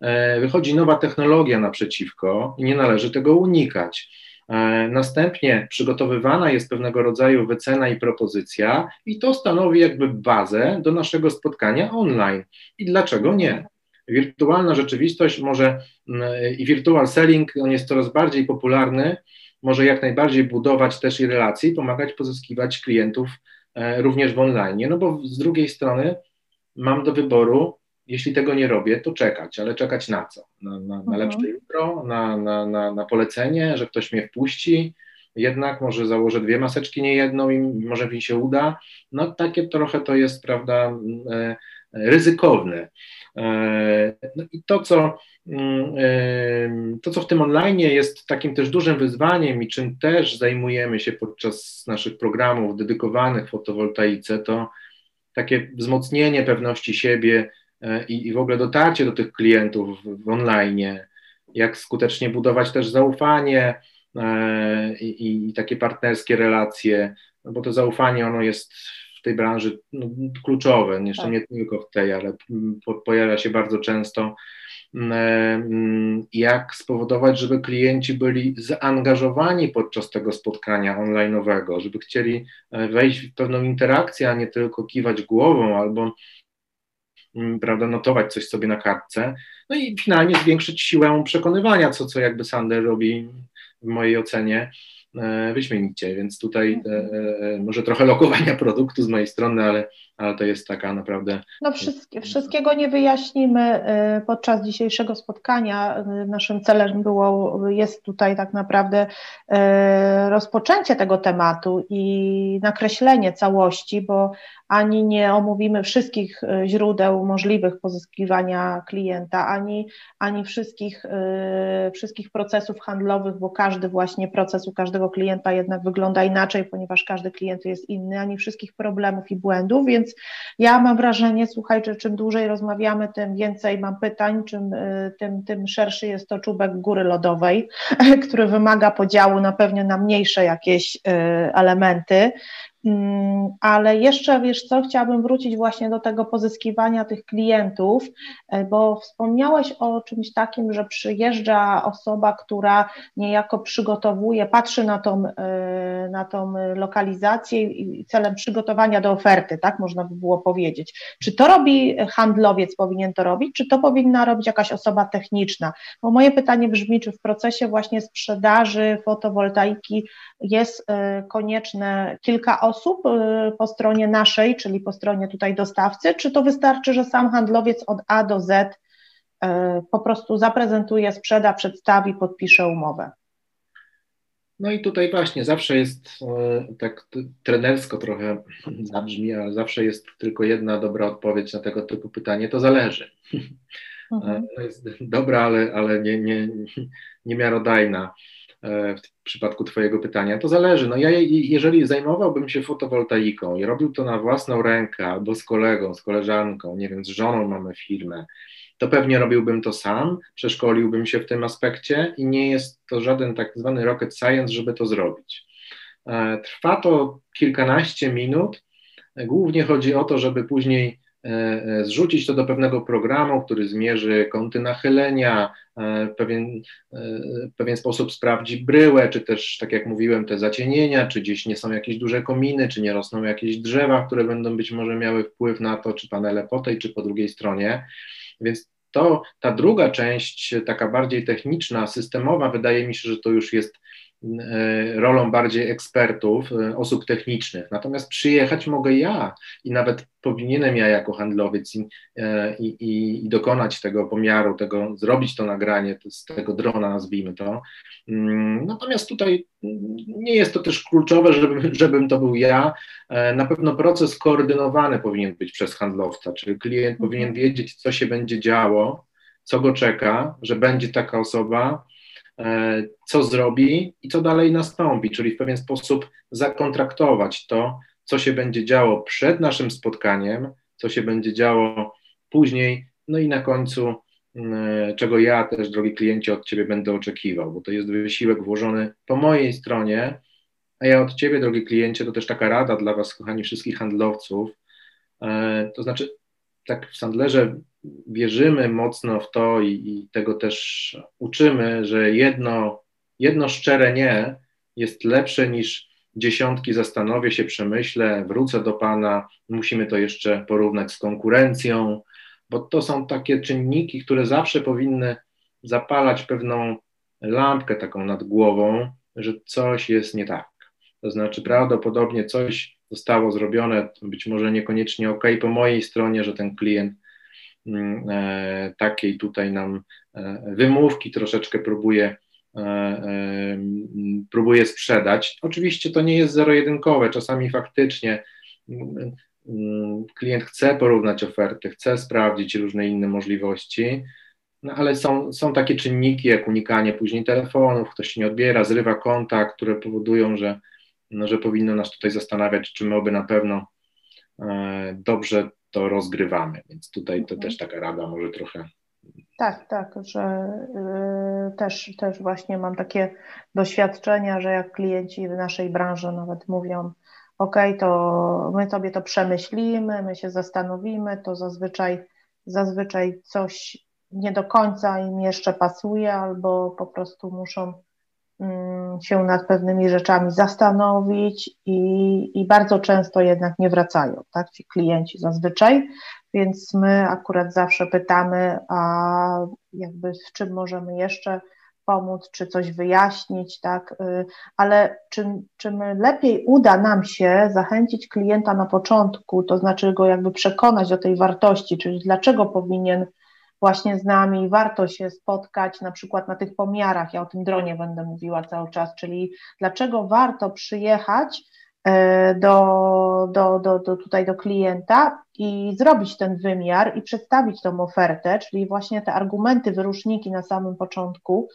e, wychodzi nowa technologia naprzeciwko i nie należy tego unikać. E, następnie przygotowywana jest pewnego rodzaju wycena i propozycja, i to stanowi jakby bazę do naszego spotkania online. I dlaczego nie? Wirtualna rzeczywistość może mm, i virtual selling, on jest coraz bardziej popularny, może jak najbardziej budować też i relacje pomagać pozyskiwać klientów e, również w online. No bo z drugiej strony mam do wyboru, jeśli tego nie robię, to czekać, ale czekać na co? Na, na, na mhm. lepsze jutro, na, na, na, na polecenie, że ktoś mnie wpuści, jednak może założę dwie maseczki, nie jedną i może mi się uda. No takie trochę to jest, prawda, e, ryzykowne. E, no i to co, mm, e, to, co w tym online jest takim też dużym wyzwaniem i czym też zajmujemy się podczas naszych programów dedykowanych fotowoltaice, to takie wzmocnienie pewności siebie e, i, i w ogóle dotarcie do tych klientów w, online, jak skutecznie budować też zaufanie i, i takie partnerskie relacje, no bo to zaufanie ono jest w tej branży no, kluczowe, jeszcze tak. nie tylko w tej, ale po, pojawia się bardzo często. Mm, mm, jak spowodować, żeby klienci byli zaangażowani podczas tego spotkania online'owego, żeby chcieli e, wejść w pewną interakcję, a nie tylko kiwać głową albo mm, prawda, notować coś sobie na kartce. No i finalnie zwiększyć siłę przekonywania, co, co jakby Sander robi w mojej ocenie wyśmienicie, więc tutaj e, e, może trochę lokowania produktu z mojej strony, ale, ale to jest taka naprawdę. No wszystkie, wszystkiego nie wyjaśnimy y, podczas dzisiejszego spotkania. Y, naszym celem było, jest tutaj tak naprawdę y, rozpoczęcie tego tematu i nakreślenie całości, bo ani nie omówimy wszystkich źródeł możliwych pozyskiwania klienta, ani, ani wszystkich, wszystkich procesów handlowych, bo każdy właśnie proces u każdego klienta jednak wygląda inaczej, ponieważ każdy klient jest inny, ani wszystkich problemów i błędów, więc więc ja mam wrażenie, słuchaj, że czym dłużej rozmawiamy, tym więcej mam pytań, czym, y, tym, tym szerszy jest to czubek góry lodowej, który wymaga podziału na pewno na mniejsze jakieś y, elementy. Mm, ale jeszcze, wiesz co, chciałabym wrócić właśnie do tego pozyskiwania tych klientów, e, bo wspomniałeś o czymś takim, że przyjeżdża osoba, która niejako przygotowuje, patrzy na tą, e, na tą lokalizację i celem przygotowania do oferty, tak można by było powiedzieć. Czy to robi handlowiec, powinien to robić, czy to powinna robić jakaś osoba techniczna? Bo moje pytanie brzmi, czy w procesie właśnie sprzedaży fotowoltaiki jest e, konieczne kilka osób e, po stronie naszej, czyli po stronie tutaj dostawcy, czy to wystarczy, że sam handlowiec od A do Z e, po prostu zaprezentuje, sprzeda, przedstawi, podpisze umowę? No i tutaj właśnie zawsze jest tak trenersko trochę zabrzmi, ale zawsze jest tylko jedna dobra odpowiedź na tego typu pytanie, to zależy. Mhm. To jest dobra, ale, ale nie, nie, niemiarodajna. E, w przypadku Twojego pytania, to zależy. No ja, jeżeli zajmowałbym się fotowoltaiką i robił to na własną rękę, albo z kolegą, z koleżanką, nie wiem, z żoną mamy firmę, to pewnie robiłbym to sam, przeszkoliłbym się w tym aspekcie i nie jest to żaden tak zwany rocket science, żeby to zrobić. E, trwa to kilkanaście minut. Głównie chodzi o to, żeby później E, e, zrzucić to do pewnego programu, który zmierzy kąty nachylenia, e, pewien, pewien sposób sprawdzi bryłę, czy też, tak jak mówiłem, te zacienienia, czy gdzieś nie są jakieś duże kominy, czy nie rosną jakieś drzewa, które będą być może miały wpływ na to, czy panele po tej, czy po drugiej stronie. Więc to ta druga część, taka bardziej techniczna, systemowa, wydaje mi się, że to już jest E, rolą bardziej ekspertów, e, osób technicznych. Natomiast przyjechać mogę ja i nawet powinienem ja jako handlowiec i, e, i, i dokonać tego pomiaru, tego, zrobić to nagranie z tego drona, nazwijmy to. Mm, natomiast tutaj nie jest to też kluczowe, żeby, żebym to był ja. Na pewno proces koordynowany powinien być przez handlowca, czyli klient mhm. powinien wiedzieć, co się będzie działo, co go czeka, że będzie taka osoba, E, co zrobi i co dalej nastąpi, czyli w pewien sposób zakontraktować to, co się będzie działo przed naszym spotkaniem, co się będzie działo później, no i na końcu, czego ja też, drogi klienci, od Ciebie będę oczekiwał, bo to jest wysiłek włożony po mojej stronie, a ja od Ciebie, drogi kliencie, to też taka rada dla Was, kochani wszystkich handlowców, e, to znaczy tak w Sandlerze wierzymy mocno w to i, i, tego też uczymy, że jedno, jedno szczere nie jest lepsze niż dziesiątki zastanowię się, przemyślę, wrócę do Pana, musimy to jeszcze porównać z konkurencją, bo to są takie czynniki, które zawsze powinny zapalać pewną lampkę taką nad głową, że coś jest nie tak. To znaczy prawdopodobnie coś zostało zrobione, być może niekoniecznie ok po mojej stronie, że ten klient takiej tutaj nam e, wymówki troszeczkę próbuje, e, próbuje sprzedać. Oczywiście to nie jest zero-jedynkowe, czasami faktycznie mm, mm, klient chce porównać oferty, chce sprawdzić różne inne możliwości, no ale są, są takie czynniki jak unikanie później telefonów, ktoś nie odbiera, zrywa kontakt, które powodują, że no, że powinno nas tutaj zastanawiać, czy my oby na pewno e, dobrze to rozgrywamy. Więc tutaj to mhm. też taka rada może trochę. Tak, tak, że y, też, też właśnie mam takie doświadczenia, że jak klienci w naszej branży nawet mówią, OK, to my sobie to przemyślimy, my się zastanowimy, to zazwyczaj, zazwyczaj coś nie do końca im jeszcze pasuje, albo po prostu muszą się nad pewnymi rzeczami zastanowić i, i bardzo często jednak nie wracają, tak, ci klienci zazwyczaj, więc my akurat zawsze pytamy, a jakby w czym możemy jeszcze pomóc, czy coś wyjaśnić, tak, y, ale czym, czym lepiej uda nam się zachęcić klienta na początku, to znaczy go jakby przekonać do tej wartości, czyli dlaczego powinien właśnie z nami, warto się spotkać na przykład na tych pomiarach, ja o tym dronie będę mówiła cały czas, czyli dlaczego warto przyjechać e, do, do, do, do tutaj do klienta i zrobić ten wymiar i przedstawić tą ofertę, czyli właśnie te argumenty, wyróżniki na samym początku,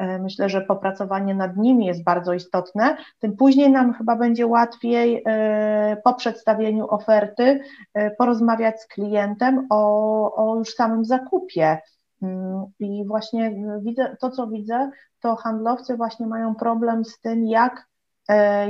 myślę, że popracowanie nad nimi jest bardzo istotne. Tym później nam chyba będzie łatwiej e, po przedstawieniu oferty e, porozmawiać z klientem o, o już samym zakupie. Mm, I właśnie widzę, to, co widzę, to handlowcy właśnie mają problem z tym, jak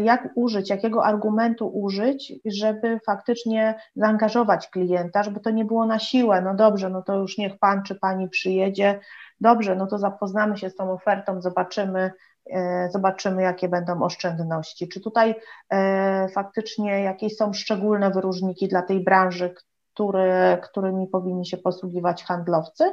jak użyć, jakiego argumentu użyć, żeby faktycznie zaangażować klienta, żeby to nie było na siłę, no dobrze, no to już niech pan czy pani przyjedzie, dobrze, no to zapoznamy się z tą ofertą, zobaczymy, e, zobaczymy, jakie będą oszczędności. Czy tutaj e, faktycznie jakieś są szczególne wyróżniki dla tej branży, który, którymi powinni się posługiwać handlowcy?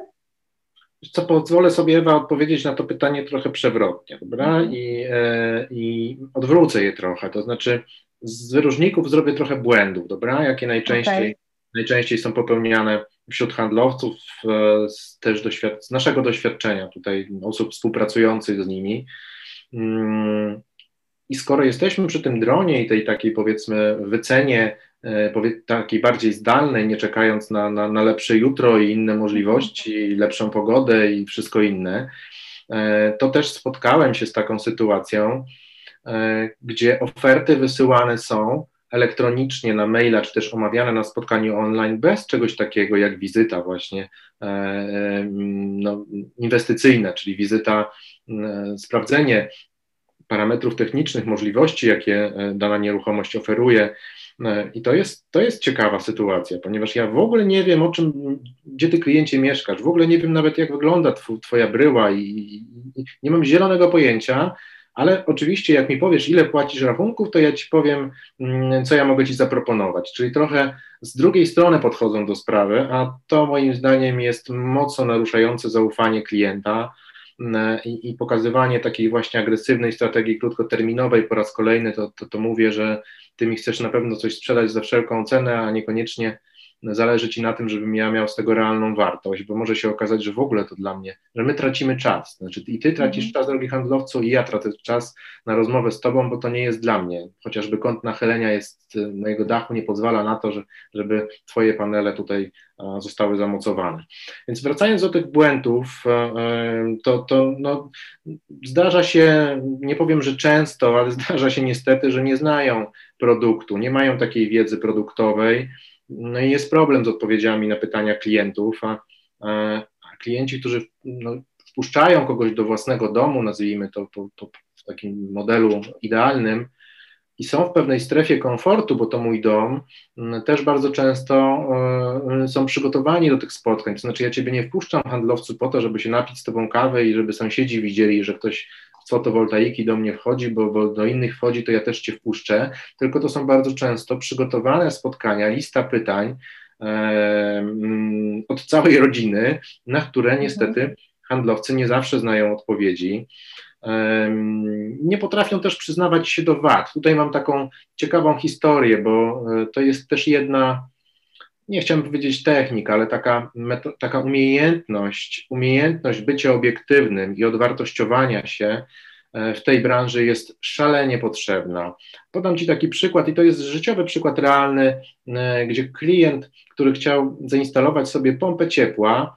Co pozwolę sobie, Ewa, odpowiedzieć na to pytanie trochę przewrotnie, dobra? Mhm. I, e, I odwrócę je trochę. To znaczy, z wyróżników zrobię trochę błędów, dobra? Jakie najczęściej, okay. Najczęściej są popełniane wśród handlowców e, z, też doświad- z naszego doświadczenia, tutaj osób współpracujących z nimi. Mm, I skoro jesteśmy przy tym dronie i tej takiej powiedzmy wycenie e, takiej bardziej zdalnej, nie czekając na, na, na lepsze jutro i inne możliwości, lepszą pogodę i wszystko inne, e, to też spotkałem się z taką sytuacją, gdzie oferty wysyłane są elektronicznie na maila, czy też omawiane na spotkaniu online bez czegoś takiego jak wizyta właśnie e, e, no, inwestycyjna, czyli wizyta, e, sprawdzenie parametrów technicznych, możliwości, jakie dana nieruchomość oferuje. I to jest, to jest ciekawa sytuacja, ponieważ ja w ogóle nie wiem, o czym, gdzie ty kliencie mieszkasz, w ogóle nie wiem nawet, jak wygląda twoja bryła i, i nie mam zielonego pojęcia, ale oczywiście jak mi powiesz, ile płacisz rachunków, to ja ci powiem, mm, co ja mogę ci zaproponować. Czyli trochę z drugiej strony podchodzą do sprawy, a to moim zdaniem jest mocno naruszające zaufanie klienta. Mm, I, i, pokazywanie takiej właśnie agresywnej strategii krótkoterminowej po raz kolejny, to, to, to mówię, że ty mi chcesz na pewno coś sprzedać za wszelką cenę, a niekoniecznie zależy ci na tym, żebym ja miał z tego realną wartość, bo może się okazać, że w ogóle to dla mnie, że my tracimy czas. Znaczy i ty tracisz mm. czas, drogi handlowcu, i ja tracę czas na rozmowę z tobą, bo to nie jest dla mnie. Chociażby kąt nachylenia jest y, na jego dachu, nie pozwala na to, że, żeby twoje panele tutaj zostały zamocowane. Więc wracając do tych błędów, to, to no, zdarza się, nie powiem, że często, ale zdarza się niestety, że nie znają produktu, nie mają takiej wiedzy produktowej, no i jest problem z odpowiedziami na pytania klientów, a, a klienci, którzy no, wpuszczają kogoś do własnego domu, nazwijmy to, to, to w takim modelu idealnym, i są w pewnej strefie komfortu, bo to mój dom, też bardzo często y, są przygotowani do tych spotkań. To znaczy, ja ciebie nie wpuszczam handlowcu po to, żeby się napić z tobą kawę i żeby sąsiedzi widzieli, że ktoś fotowoltaiki do mnie wchodzi, bo, bo do innych wchodzi, to ja też cię wpuszczę, tylko to są bardzo często przygotowane spotkania, lista pytań e, od całej rodziny, na które mhm. niestety handlowcy nie zawsze znają odpowiedzi. Nie potrafią też przyznawać się do wad. Tutaj mam taką ciekawą historię, bo e, to jest też jedna, nie chciałem powiedzieć technika, ale taka, taka umiejętność, umiejętność bycia obiektywnym i odwartościowania się e, w tej branży jest szalenie potrzebna. Podam Ci taki przykład, i to jest życiowy przykład realny, e, gdzie klient, który chciał zainstalować sobie pompę ciepła,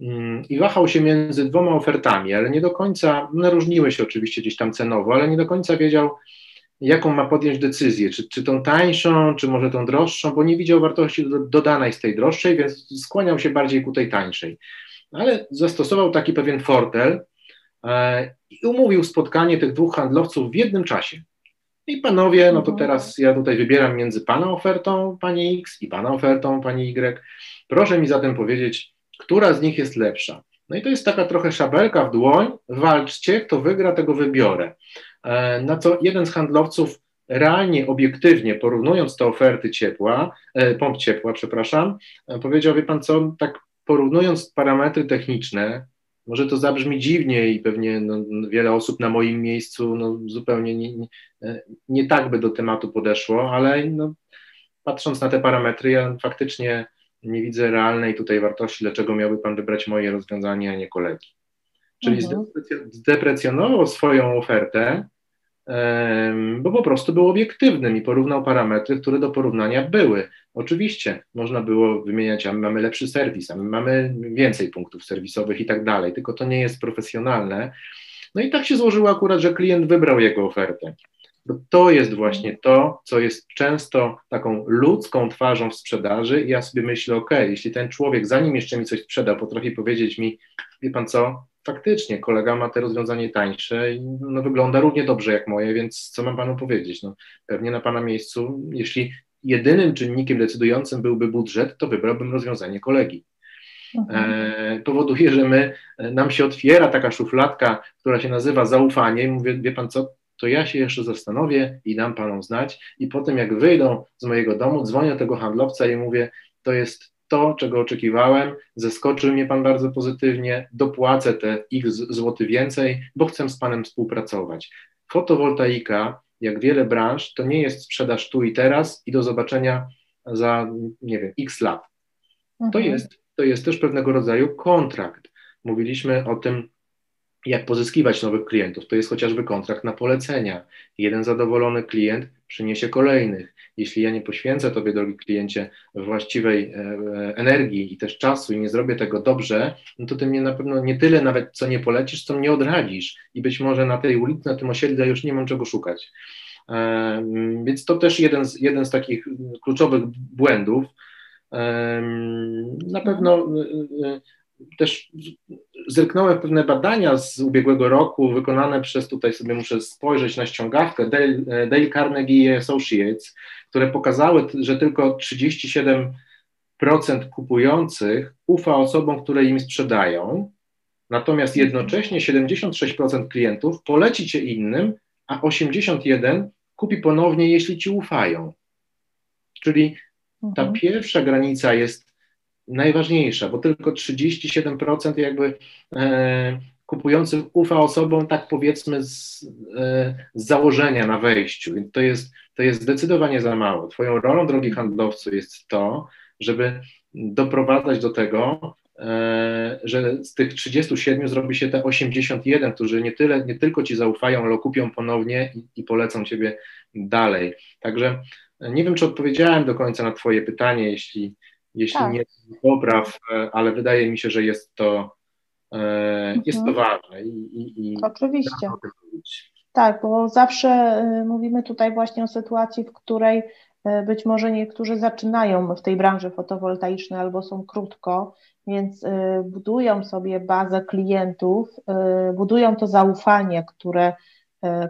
mm, i wahał się między dwoma ofertami, ale nie do końca, one różniły się oczywiście gdzieś tam cenowo, ale nie do końca wiedział, jaką ma podjąć decyzję, czy, czy tą tańszą, czy może tą droższą, bo nie widział wartości dodanej z tej droższej, więc skłaniał się bardziej ku tej tańszej. Ale zastosował taki pewien fortel e, i umówił spotkanie tych dwóch handlowców w jednym czasie. I panowie, no to mhm. teraz ja tutaj wybieram między pana ofertą, pani X, i pana ofertą, pani Y. Proszę mi zatem powiedzieć, która z nich jest lepsza. No i to jest taka trochę szabelka w dłoń, walczcie, kto wygra, tego wybiorę. E, na co jeden z handlowców realnie, obiektywnie, porównując te oferty ciepła, e, pomp ciepła, przepraszam, e, powiedział, wie pan co, tak porównując parametry techniczne, może to zabrzmi dziwnie i pewnie no, wiele osób na moim miejscu no, zupełnie nie, nie, nie, tak by do tematu podeszło, ale no, patrząc na te parametry, ja faktycznie nie widzę realnej tutaj wartości, dlaczego miałby Pan wybrać moje rozwiązanie, a nie kolegi. Czyli mhm. zdeprecjonował swoją ofertę, bo po prostu był obiektywnym i porównał parametry, które do porównania były. Oczywiście można było wymieniać, a my mamy lepszy serwis, a my mamy więcej punktów serwisowych i tak dalej, tylko to nie jest profesjonalne. No i tak się złożyło akurat, że klient wybrał jego ofertę. Bo to jest właśnie to, co jest często taką ludzką twarzą w sprzedaży. I ja sobie myślę, ok, jeśli ten człowiek, zanim jeszcze mi coś sprzedał, potrafi powiedzieć mi, wie pan co, faktycznie kolega ma te rozwiązanie tańsze i no, wygląda równie dobrze jak moje, więc co mam panu powiedzieć? No, pewnie na pana miejscu, jeśli jedynym czynnikiem decydującym byłby budżet, to wybrałbym rozwiązanie kolegi. Mhm. E, powoduje, że my, nam się otwiera taka szufladka, która się nazywa zaufanie i mówię, wie pan co, to ja się jeszcze zastanowię i dam panom znać i potem jak wyjdą z mojego domu, dzwonię do tego handlowca i mówię, to jest to, czego oczekiwałem, zaskoczył mnie Pan bardzo pozytywnie, dopłacę te x złoty więcej, bo chcę z Panem współpracować. Fotowoltaika, jak wiele branż, to nie jest sprzedaż tu i teraz i do zobaczenia za, nie wiem, x lat. Mhm. To, jest, to jest też pewnego rodzaju kontrakt. Mówiliśmy o tym jak pozyskiwać nowych klientów. To jest chociażby kontrakt na polecenia. Jeden zadowolony klient przyniesie kolejnych. Jeśli ja nie poświęcę Tobie, drogi kliencie, właściwej e, energii i też czasu i nie zrobię tego dobrze, no to Ty mnie na pewno nie tyle nawet, co nie polecisz, co mnie odradzisz. I być może na tej ulicy, na tym osiedlu już nie mam czego szukać. E, więc to też jeden z, jeden z takich kluczowych błędów. E, na pewno też zerknąłem pewne badania z ubiegłego roku, wykonane przez, tutaj sobie muszę spojrzeć na ściągawkę, Dale, Dale Carnegie Associates, które pokazały, że tylko 37% kupujących ufa osobom, które im sprzedają, natomiast jednocześnie 76% klientów poleci cię innym, a 81% kupi ponownie, jeśli ci ufają. Czyli ta mhm. pierwsza granica jest najważniejsza, bo tylko 37% jakby e, kupujących ufa osobom, tak powiedzmy, z, e, z założenia na wejściu. to jest, to jest zdecydowanie za mało. Twoją rolą, drogi handlowcu, jest to, żeby doprowadzać do tego, e, że z tych 37 zrobi się te 81, którzy nie, tyle, nie tylko ci zaufają, ale kupią ponownie i, i polecą ciebie dalej. Także nie wiem, czy odpowiedziałem do końca na Twoje pytanie. Jeśli, jeśli tak. nie popraw, e, ale wydaje mi się, że jest to, mhm. jest to mhm. ważne. I, i, i Oczywiście. Tak, bo zawsze e, mówimy tutaj właśnie o sytuacji, w której być może niektórzy zaczynają w tej branży fotowoltaicznej albo są krótko, więc budują sobie bazę klientów, budują to zaufanie, które E,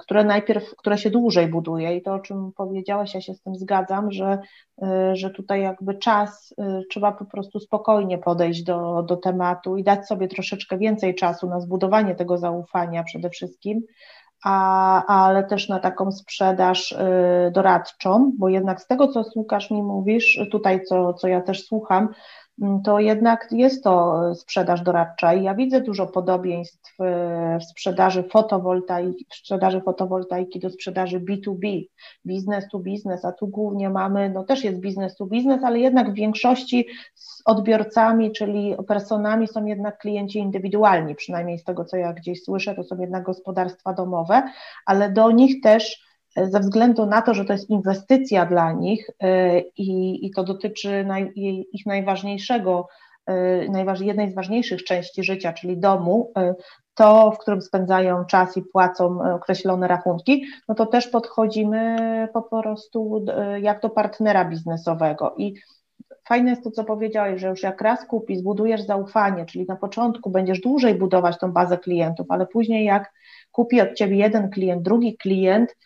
które najpierw, które się dłużej buduje. I to, o czym powiedziałaś, ja się z tym zgadzam, że, e, że tutaj jakby czas, e, trzeba po prostu spokojnie podejść do, do tematu i dać sobie troszeczkę więcej czasu na zbudowanie tego zaufania przede wszystkim, a, ale też na taką sprzedaż doradczą, bo jednak z tego, co Łukasz mi mówisz, tutaj co, co ja też słucham, to jednak jest to sprzedaż doradcza i ja widzę dużo podobieństw w sprzedaży fotowoltaiki, w sprzedaży fotowoltaiki do sprzedaży B2B, business to business, a tu głównie mamy, no też jest business to business, ale jednak w większości z odbiorcami, czyli personami są jednak klienci indywidualni, przynajmniej z tego, co ja gdzieś słyszę, to są jednak gospodarstwa domowe, ale do nich też ze względu na to, że to jest inwestycja dla nich y, i, i to dotyczy naj, ich najważniejszego, y, jednej z ważniejszych części życia, czyli domu, y, to, w którym spędzają czas i płacą określone rachunki, no to też podchodzimy po prostu jak do partnera biznesowego. I fajne jest to, co powiedziałeś, że już jak raz kupisz, zbudujesz zaufanie, czyli na początku będziesz dłużej budować tą bazę klientów, ale później jak kupi od ciebie jeden klient, drugi klient,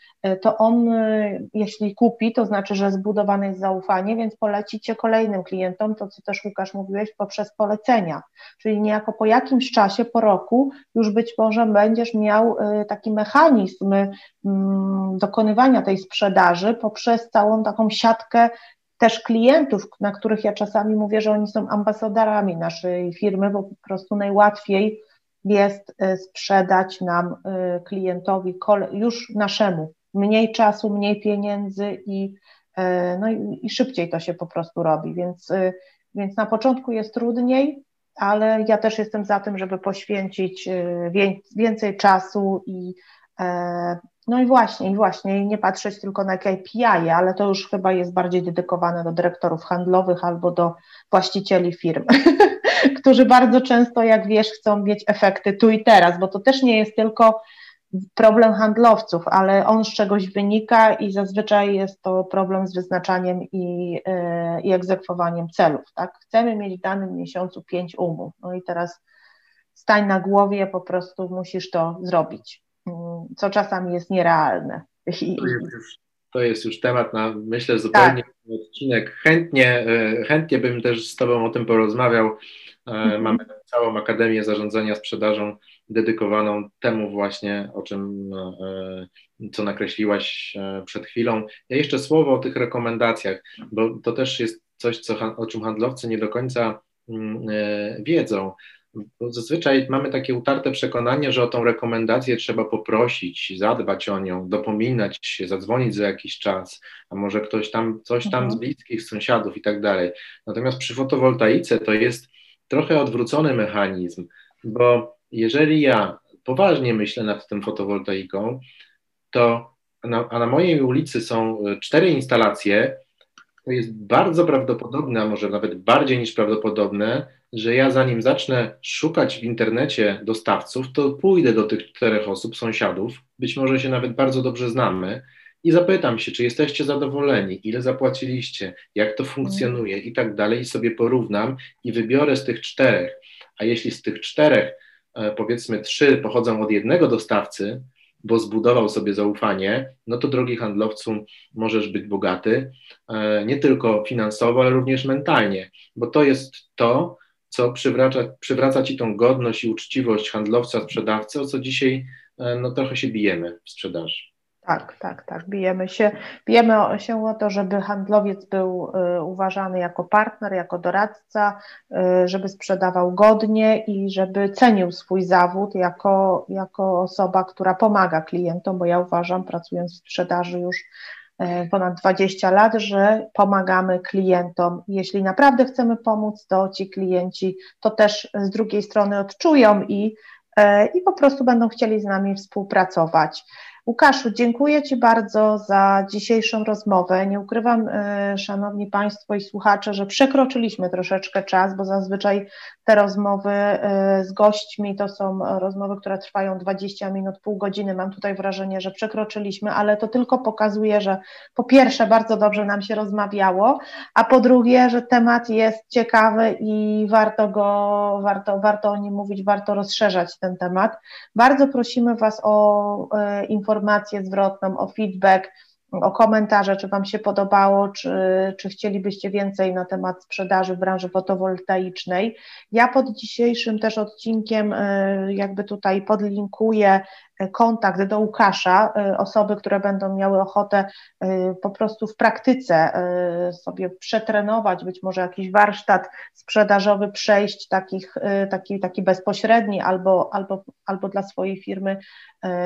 to on, e, jeśli kupi, to znaczy, że zbudowane jest zaufanie, więc polecicie kolejnym klientom, to co też Łukasz mówiłeś, poprzez polecenia. Czyli niejako po jakimś czasie, po roku, już być może będziesz miał e, taki mechanizm mm, dokonywania tej sprzedaży poprzez całą taką siatkę też klientów, na których ja czasami mówię, że oni są ambasadorami naszej firmy, bo po prostu najłatwiej jest sprzedać nam klientowi już naszemu mniej czasu, mniej pieniędzy i, no i, i szybciej to się po prostu robi, więc, więc na początku jest trudniej, ale ja też jestem za tym, żeby poświęcić więcej czasu i no i właśnie, i właśnie, nie patrzeć tylko na KPI, ale to już chyba jest bardziej dedykowane do dyrektorów handlowych albo do właścicieli firm, którzy bardzo często, jak wiesz, chcą mieć efekty tu i teraz, bo to też nie jest tylko problem handlowców, ale on z czegoś wynika i zazwyczaj jest to problem z wyznaczaniem i, yy, i egzekwowaniem celów. Tak? Chcemy mieć w danym miesiącu pięć umów, no i teraz stań na głowie, po prostu musisz to zrobić co czasami jest nierealne. To jest już, to jest już temat na, myślę, zupełnie tak. odcinek. Chętnie, e, chętnie bym też z Tobą o tym porozmawiał. E, mhm. Mamy całą Akademię Zarządzania Sprzedażą dedykowaną temu właśnie, o czym, e, co nakreśliłaś przed chwilą. Ja jeszcze słowo o tych rekomendacjach, bo to też jest coś, co, o czym handlowcy nie do końca mm, wiedzą. Bo zazwyczaj mamy takie utarte przekonanie, że o tą rekomendację trzeba poprosić, zadbać o nią, dopominać się, zadzwonić za jakiś czas, a może ktoś tam, coś tam mhm. z bliskich sąsiadów i tak dalej. Natomiast przy fotowoltaice to jest trochę odwrócony mechanizm, bo jeżeli ja poważnie myślę nad tym fotowoltaiką, to na, a na mojej ulicy są e, cztery instalacje, to jest bardzo prawdopodobne, a może nawet bardziej niż prawdopodobne, że ja zanim zacznę szukać w internecie dostawców, to pójdę do tych czterech osób, sąsiadów, być może się nawet bardzo dobrze znamy i zapytam się, czy jesteście zadowoleni, ile zapłaciliście, jak to funkcjonuje i tak dalej, i sobie porównam i wybiorę z tych czterech. A jeśli z tych czterech, powiedzmy, trzy pochodzą od jednego dostawcy, bo zbudował sobie zaufanie, no to drogi handlowcu, możesz być bogaty, e, nie tylko finansowo, ale również mentalnie, bo to jest to, co przywraca, przywraca ci tą godność i uczciwość handlowca, sprzedawcy, o co dzisiaj e, no, trochę się bijemy w sprzedaży. Tak, tak, tak. Bijemy się, bijemy się o to, żeby handlowiec był y, uważany jako partner, jako doradca, y, żeby sprzedawał godnie i żeby cenił swój zawód jako, jako osoba, która pomaga klientom, bo ja uważam, pracując w sprzedaży już y, ponad 20 lat, że pomagamy klientom. Jeśli naprawdę chcemy pomóc, to ci klienci to też z drugiej strony odczują i, i po prostu będą chcieli z nami współpracować. Łukaszu, dziękuję Ci bardzo za dzisiejszą rozmowę. Nie ukrywam, e, Szanowni Państwo i słuchacze, że przekroczyliśmy troszeczkę czas, bo zazwyczaj te rozmowy e, z gośćmi to są rozmowy, które trwają 20 minut, pół godziny. Mam tutaj wrażenie, że przekroczyliśmy, ale to tylko pokazuje, że po pierwsze bardzo dobrze nam się rozmawiało, a po drugie, że temat jest ciekawy i warto go, warto, warto o nim mówić, warto rozszerzać ten temat. Bardzo prosimy Was o informacje, informację zwrotną, o feedback, o komentarze, czy Wam się podobało, czy, czy chcielibyście więcej na temat sprzedaży w branży fotowoltaicznej. Ja pod dzisiejszym też odcinkiem e, jakby tutaj podlinkuję kontakt do Łukasza, y, osoby, które będą miały ochotę y, po prostu w praktyce y, sobie przetrenować, być może jakiś warsztat sprzedażowy przejść, takich, taki, taki bezpośredni albo, albo, albo dla swojej firmy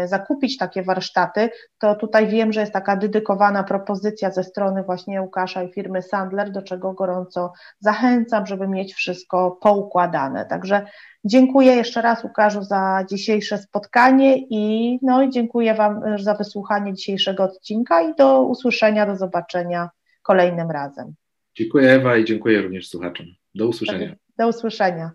zakupić takie warsztaty, to tutaj wiem, że jest taka dedykowana propozycja ze strony właśnie Łukasza i firmy Sandler, do czego gorąco zachęcam, żeby mieć wszystko poukładane. Także Dziękuję jeszcze raz Łukaszu za dzisiejsze spotkanie i no i dziękuję Wam za wysłuchanie dzisiejszego odcinka i do usłyszenia, do zobaczenia kolejnym razem. Dziękuję Ewa i dziękuję również słuchaczom. Do usłyszenia. Do usłyszenia.